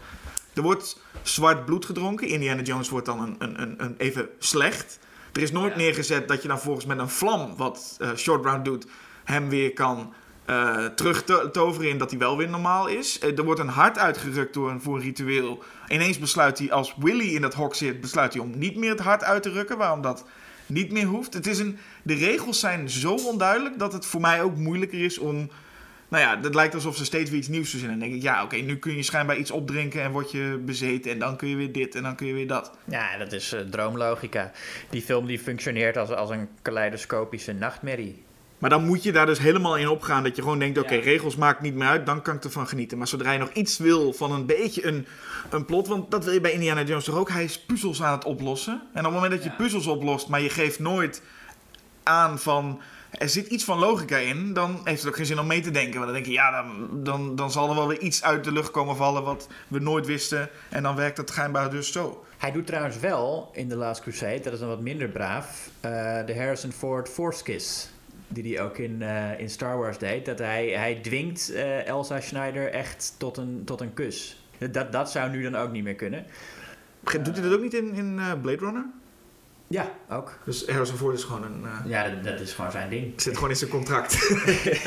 D: Er wordt zwart bloed gedronken. Indiana Jones wordt dan een, een, een, een even slecht. Er is nooit
C: Ja.
D: neergezet dat je dan volgens met een vlam, wat eh, Short Round doet, hem weer kan eh terug to- toveren in dat hij wel weer normaal is. Eh, er wordt een hart uitgerukt door een, voor een ritueel. Ineens besluit hij, als Willy in dat hok zit, besluit hij om niet meer het hart uit te rukken. Waarom dat niet meer hoeft. Het is een, de regels zijn zo onduidelijk dat het voor mij ook moeilijker is om... Nou ja, het lijkt alsof ze steeds weer iets nieuws verzinnen. Dan denk ik, ja, oké, nu kun je schijnbaar iets opdrinken en word je bezeten. En dan kun je weer dit en dan kun je weer dat.
C: Ja, dat is eh, droomlogica. Die film die functioneert als, als een kaleidoscopische nachtmerrie.
D: Maar dan moet je daar dus helemaal in opgaan. Dat je gewoon denkt, oké,
C: Ja.
D: regels maakt niet meer uit. Dan kan ik ervan genieten. Maar zodra je nog iets wil van een beetje een, een plot. Want dat wil je bij Indiana Jones toch ook. Hij is puzzels aan het oplossen. En op het moment dat je
C: Ja.
D: puzzels oplost, maar je geeft nooit aan van... Er zit iets van logica in, dan heeft het ook geen zin om mee te denken. Want dan denk je, ja, dan, dan, dan zal er wel weer iets uit de lucht komen vallen wat we nooit wisten. En dan werkt het schijnbaar dus zo.
C: Hij doet trouwens wel in The Last Crusade, dat is dan wat minder braaf, eh, de Harrison Ford Force Kiss. Die hij ook in, eh, in Star Wars deed. Dat hij, hij dwingt eh, Elsa Schneider echt tot een, tot een kus. Dat, dat zou nu dan ook niet meer kunnen.
D: Doet hij dat ook niet in, in Blade Runner?
C: Ja, ook.
D: Dus Harrison is gewoon een... eh,
C: Ja, dat, dat is gewoon zijn ding.
D: zit gewoon in zijn contract.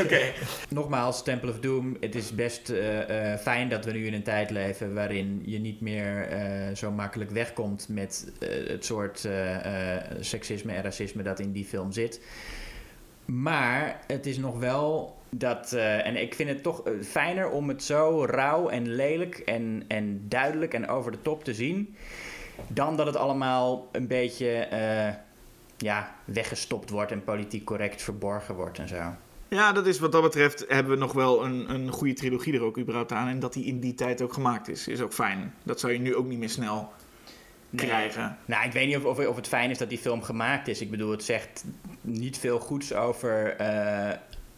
C: Nogmaals, Temple of Doom. Het is best eh, eh, fijn dat we nu in een tijd leven waarin je niet meer zo makkelijk wegkomt met het soort seksisme en racisme dat in die film zit. Maar het is nog wel dat, en ik vind het toch fijner om het zo rauw en lelijk en, en duidelijk en over de top te zien, dan dat het allemaal een beetje eh, ja, weggestopt wordt en politiek correct verborgen wordt en zo.
D: Ja, dat is wat dat betreft hebben we nog wel een, een goede trilogie er ook überhaupt aan. En dat die in die tijd ook gemaakt is, is ook fijn. Dat zou je nu ook niet meer snel
C: Nee.
D: krijgen.
C: Nou, ik weet niet of, of, of het fijn is dat die film gemaakt is. Ik bedoel, het zegt niet veel goeds over eh,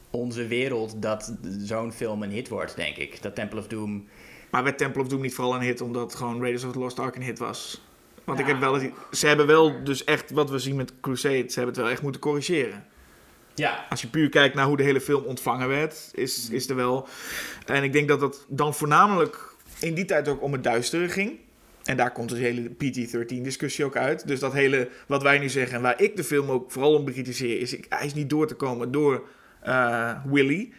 C: onze wereld dat zo'n film een hit wordt, denk ik. Dat Temple of Doom.
D: Maar werd Temple of Doom niet vooral een hit omdat gewoon Raiders of the Lost Ark een hit was? Want ik heb wel het, ze hebben wel dus echt, wat we zien met Crusade, ze hebben het wel echt moeten corrigeren.
C: Ja.
D: Als je puur kijkt naar hoe de hele film ontvangen werd, is, is er wel... En ik denk dat het dan voornamelijk in die tijd ook om het duistere ging. En daar komt dus de hele PT-13-discussie ook uit. Dus dat hele, wat wij nu zeggen, en waar ik de film ook vooral om bekritiseer, is ik, hij is niet door te komen door eh, Willy.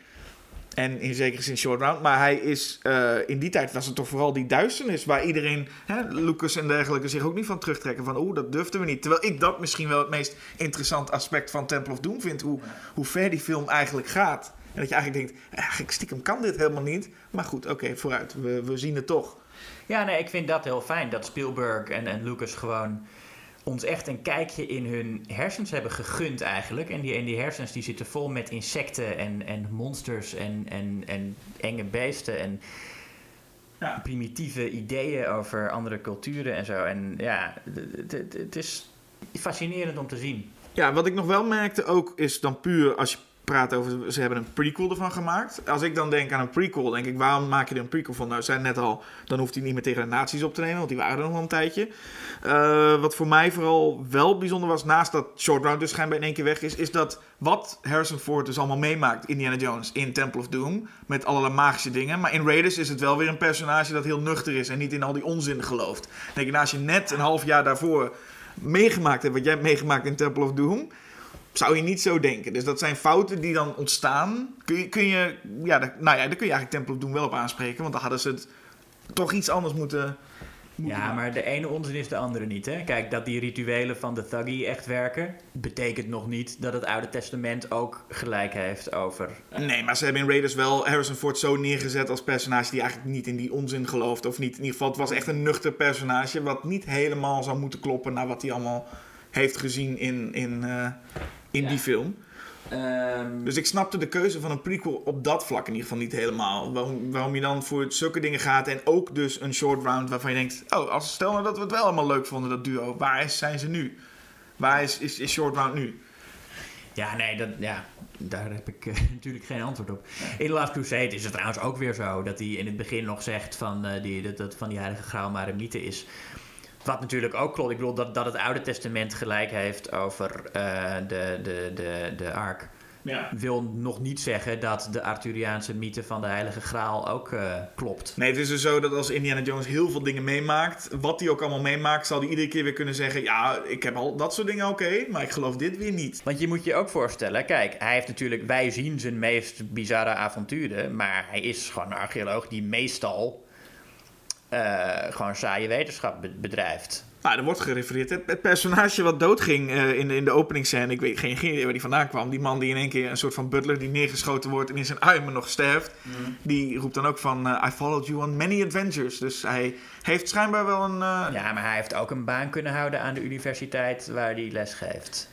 D: En in zekere zin short round. Maar hij is, eh, in die tijd was het toch vooral die duisternis waar iedereen, hè, Lucas en dergelijke, zich ook niet van terugtrekken. Van oeh, dat durfden we niet. Terwijl ik dat misschien wel het meest interessant aspect van Temple of Doom vind. Hoe, hoe ver die film eigenlijk gaat. En dat je eigenlijk denkt, eigenlijk stiekem kan dit helemaal niet. Maar goed, oké, vooruit. We, we zien het toch.
C: Ja, nee, ik vind dat heel fijn. Dat Spielberg en, en Lucas gewoon ons echt een kijkje in hun hersens hebben gegund eigenlijk. En die, en die hersens die zitten vol met insecten en, en monsters en, en, en enge beesten en
D: Ja.
C: primitieve ideeën over andere culturen en zo. En ja, het- is fascinerend om te zien.
D: Ja, wat ik nog wel merkte ook is dan puur als je praat over ze hebben een prequel ervan gemaakt. Als ik dan denk aan een prequel, denk ik waarom maak je er een prequel van? Nou, ze zijn net al, dan hoeft hij niet meer tegen de nazi's op te nemen, want die waren er nog wel een tijdje. Eh, wat voor mij vooral wel bijzonder was, naast dat Short Round dus schijnbaar in één keer weg is, is dat wat Harrison Ford dus allemaal meemaakt, Indiana Jones, in Temple of Doom, met allerlei magische dingen. Maar in Raiders is het wel weer een personage dat heel nuchter is en niet in al die onzin gelooft. Denk ik, nou, als je net een half jaar daarvoor meegemaakt hebt, wat jij hebt meegemaakt in Temple of Doom, zou je niet zo denken. Dus dat zijn fouten die dan ontstaan. Kun je, kun je ja, daar, nou ja, daar kun je eigenlijk Temple of Doom wel op aanspreken, want dan hadden ze het toch iets anders moeten. moeten
C: Ja,
D: maken.
C: maar de ene onzin is de andere niet. Hè? Kijk, dat die rituelen van de Thuggy echt werken, betekent nog niet dat het Oude Testament ook gelijk heeft over.
D: Nee, maar ze hebben in Raiders wel Harrison Ford zo neergezet als personage die eigenlijk niet in die onzin gelooft. Of niet, in ieder geval, het was echt een nuchter personage. Wat niet helemaal zou moeten kloppen naar wat hij allemaal heeft gezien in, in, eh, in
C: Ja.
D: die film.
C: Ehm,
D: Dus ik snapte de keuze van een prequel op dat vlak in ieder geval niet helemaal. Waarom, waarom je dan voor zulke dingen gaat en ook dus een short round waarvan je denkt... Oh, als, stel nou dat we het wel allemaal leuk vonden, dat duo. Waar is, zijn ze nu? Waar is, is, is short round nu?
C: Ja, nee, dat, ja, daar heb ik eh, natuurlijk geen antwoord op. In The Last Crusade is het trouwens ook weer zo dat hij in het begin nog zegt van, eh, die, dat, dat van die heilige graal maar een mythe is. Wat natuurlijk ook klopt. Ik bedoel dat, dat het Oude Testament gelijk heeft over eh, de, de, de, de ark.
D: Ja.
C: Wil nog niet zeggen dat de Arthuriaanse mythe van de heilige graal ook eh, klopt.
D: Nee, het is dus zo dat als Indiana Jones heel veel dingen meemaakt... wat hij ook allemaal meemaakt, zal hij iedere keer weer kunnen zeggen... Ja, ik heb al dat soort dingen oké, maar ik geloof dit weer niet.
C: Want je moet je ook voorstellen, kijk, hij heeft natuurlijk, wij zien zijn meest bizarre avonturen, maar hij is gewoon een archeoloog die meestal gewoon saaie wetenschap be- bedrijft.
D: Nou, er wordt gerefereerd. Het, het personage wat doodging eh, in, de, in de openingsscène, ik weet geen, geen idee waar die vandaan kwam. Die man die in één keer een soort van butler die neergeschoten wordt en in zijn armen nog sterft. Die roept dan ook van, eh, I followed you on many adventures. Dus hij heeft schijnbaar wel een... eh,
C: Ja, maar hij heeft ook een baan kunnen houden aan de universiteit waar hij les geeft.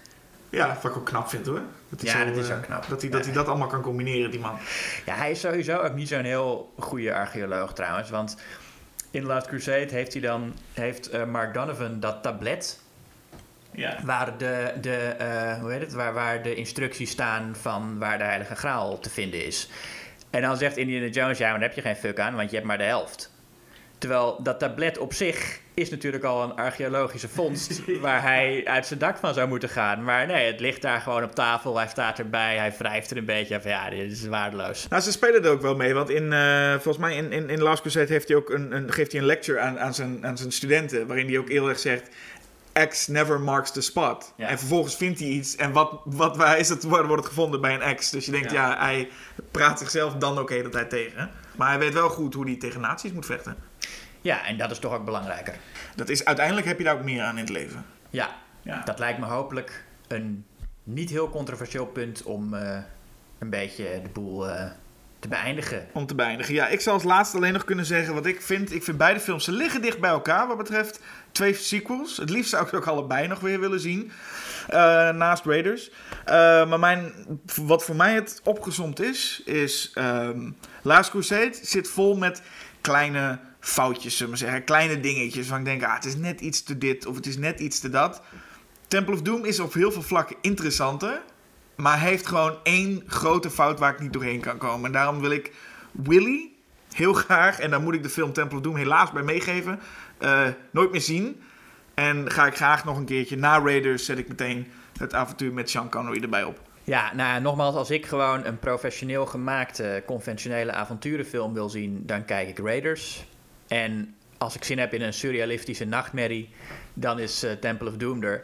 D: Ja, wat ik ook knap vind hoor. Dat
C: Ja,
D: zo,
C: dat is
D: eh,
C: ook knap.
D: Dat hij, dat, hij dat allemaal kan combineren, die man.
C: Ja, hij is sowieso ook niet zo'n heel goede archeoloog trouwens, want in Last Crusade heeft hij dan, heeft eh, Mark Donovan dat tablet
D: Ja.
C: waar de, de, eh, hoe heet het, waar, waar de instructies staan van waar de Heilige Graal te vinden is. En dan zegt Indiana Jones, ja, maar daar heb je geen fuck aan, want je hebt maar de helft. Terwijl dat tablet op zich is natuurlijk al een archeologische vondst waar hij uit zijn dak van zou moeten gaan. Maar nee, het ligt daar gewoon op tafel, hij staat erbij, hij wrijft er een beetje van ja, dit is waardeloos.
D: Nou, ze spelen er ook wel mee, want in, eh, volgens mij in, in, in Last Crusade heeft hij ook een, een, geeft hij een lecture aan, aan, zijn, aan zijn studenten, waarin hij ook heel erg zegt, X never marks the spot.
C: Ja.
D: En vervolgens vindt hij iets en wat, wat, waar is het, waar wordt het gevonden bij een X? Dus je denkt, ja,
C: Ja.
D: hij praat zichzelf dan ook de hele tijd tegen. Maar hij weet wel goed hoe hij tegen nazi's moet vechten.
C: Ja, en dat is toch ook belangrijker.
D: Dat is, uiteindelijk heb je daar ook meer aan in het leven.
C: Ja,
D: Ja.
C: dat lijkt me hopelijk een niet heel controversieel punt om eh, een beetje de boel eh, te beëindigen.
D: Om te beëindigen. Ja, ik zal als laatste alleen nog kunnen zeggen wat ik vind. Ik vind beide films, ze liggen dicht bij elkaar wat betreft twee sequels. Het liefst zou ik ze ook allebei nog weer willen zien. eh, naast Raiders. Maar mijn, wat voor mij het opgezomd is, is ehm, Last Crusade zit vol met kleine foutjes, zullen zeggen. Kleine dingetjes waar ik denk, ah, het is net iets te dit of het is net iets te dat. Temple of Doom is op heel veel vlakken interessanter. Maar heeft gewoon één grote fout waar ik niet doorheen kan komen. En daarom wil ik Willy heel graag, en daar moet ik de film Temple of Doom helaas bij meegeven, eh, nooit meer zien. En ga ik graag nog een keertje na Raiders, zet ik meteen het avontuur met Sean Connery erbij op.
C: Ja, nou nogmaals, als ik gewoon een professioneel gemaakte, conventionele avonturenfilm wil zien, dan kijk ik Raiders. En als ik zin heb in een surrealistische nachtmerrie, dan is eh, Temple of Doom er.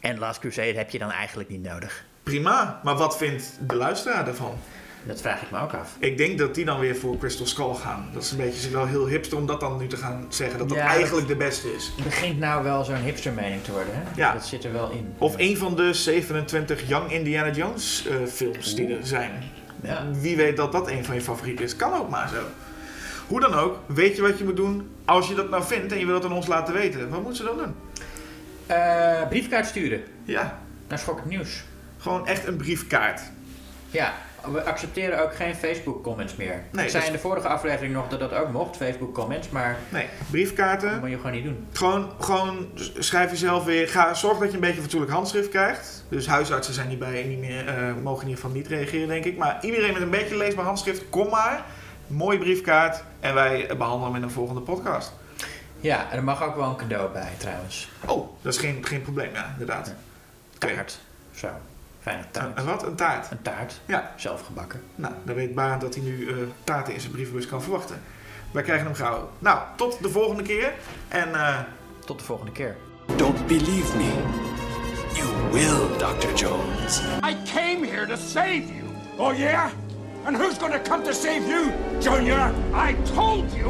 C: En Last Crusade heb je dan eigenlijk niet nodig.
D: Prima, maar wat vindt de luisteraar daarvan?
C: dat vraag ik me ook af.
D: Ik denk dat die dan weer voor Crystal Skull gaan. Dat is een beetje wel heel hipster om dat dan nu te gaan zeggen. Dat dat
C: Ja,
D: eigenlijk de beste is.
C: Het begint nou wel zo'n hipster mening te worden, hè?
D: Ja.
C: Dat zit er wel in.
D: Of een van de 27 Young Indiana Jones eh, films die er zijn.
C: Ja.
D: Wie weet dat dat een van je favorieten is. Kan ook maar zo. Hoe dan ook, weet je wat je moet doen als je dat nou vindt en je wilt het aan ons laten weten? Wat moeten ze dan doen?
C: Eh, briefkaart sturen
D: Ja,
C: naar Schokkend Nieuws.
D: gewoon echt een briefkaart.
C: Ja, we accepteren ook geen Facebook comments meer.
D: Nee,
C: ik zei
D: dus-
C: in de vorige aflevering nog dat dat ook mocht, Facebook comments, maar
D: Nee,
C: dat
D: briefkaarten.
C: moet je gewoon niet doen.
D: Gewoon, gewoon schrijf jezelf weer. Ga, zorg dat je een beetje fatsoenlijk handschrift krijgt. Dus huisartsen zijn hierbij niet meer, eh, mogen in ieder geval niet reageren, denk ik. Maar iedereen met een beetje leesbaar handschrift, kom maar. Mooie briefkaart. En wij behandelen hem in een volgende podcast.
C: Ja, en er mag ook wel een cadeau bij trouwens.
D: Oh, dat is geen, geen probleem, ja, inderdaad.
C: Taart. Zo. Fijne taart.
D: een wat? Een taart.
C: Een taart.
D: Ja,
C: Zelf gebakken.
D: nou, dan weet Barend dat hij nu eh, taarten in zijn brievenbus kan verwachten. Wij krijgen hem gauw. Nou, tot de volgende keer. En eh,
C: Tot de volgende keer.
E: Don't believe me. You will, Dr. Jones.
F: I came here to save you. Oh, yeah? And who's gonna come to save you, Junior? I told you.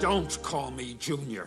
F: Don't call me Junior.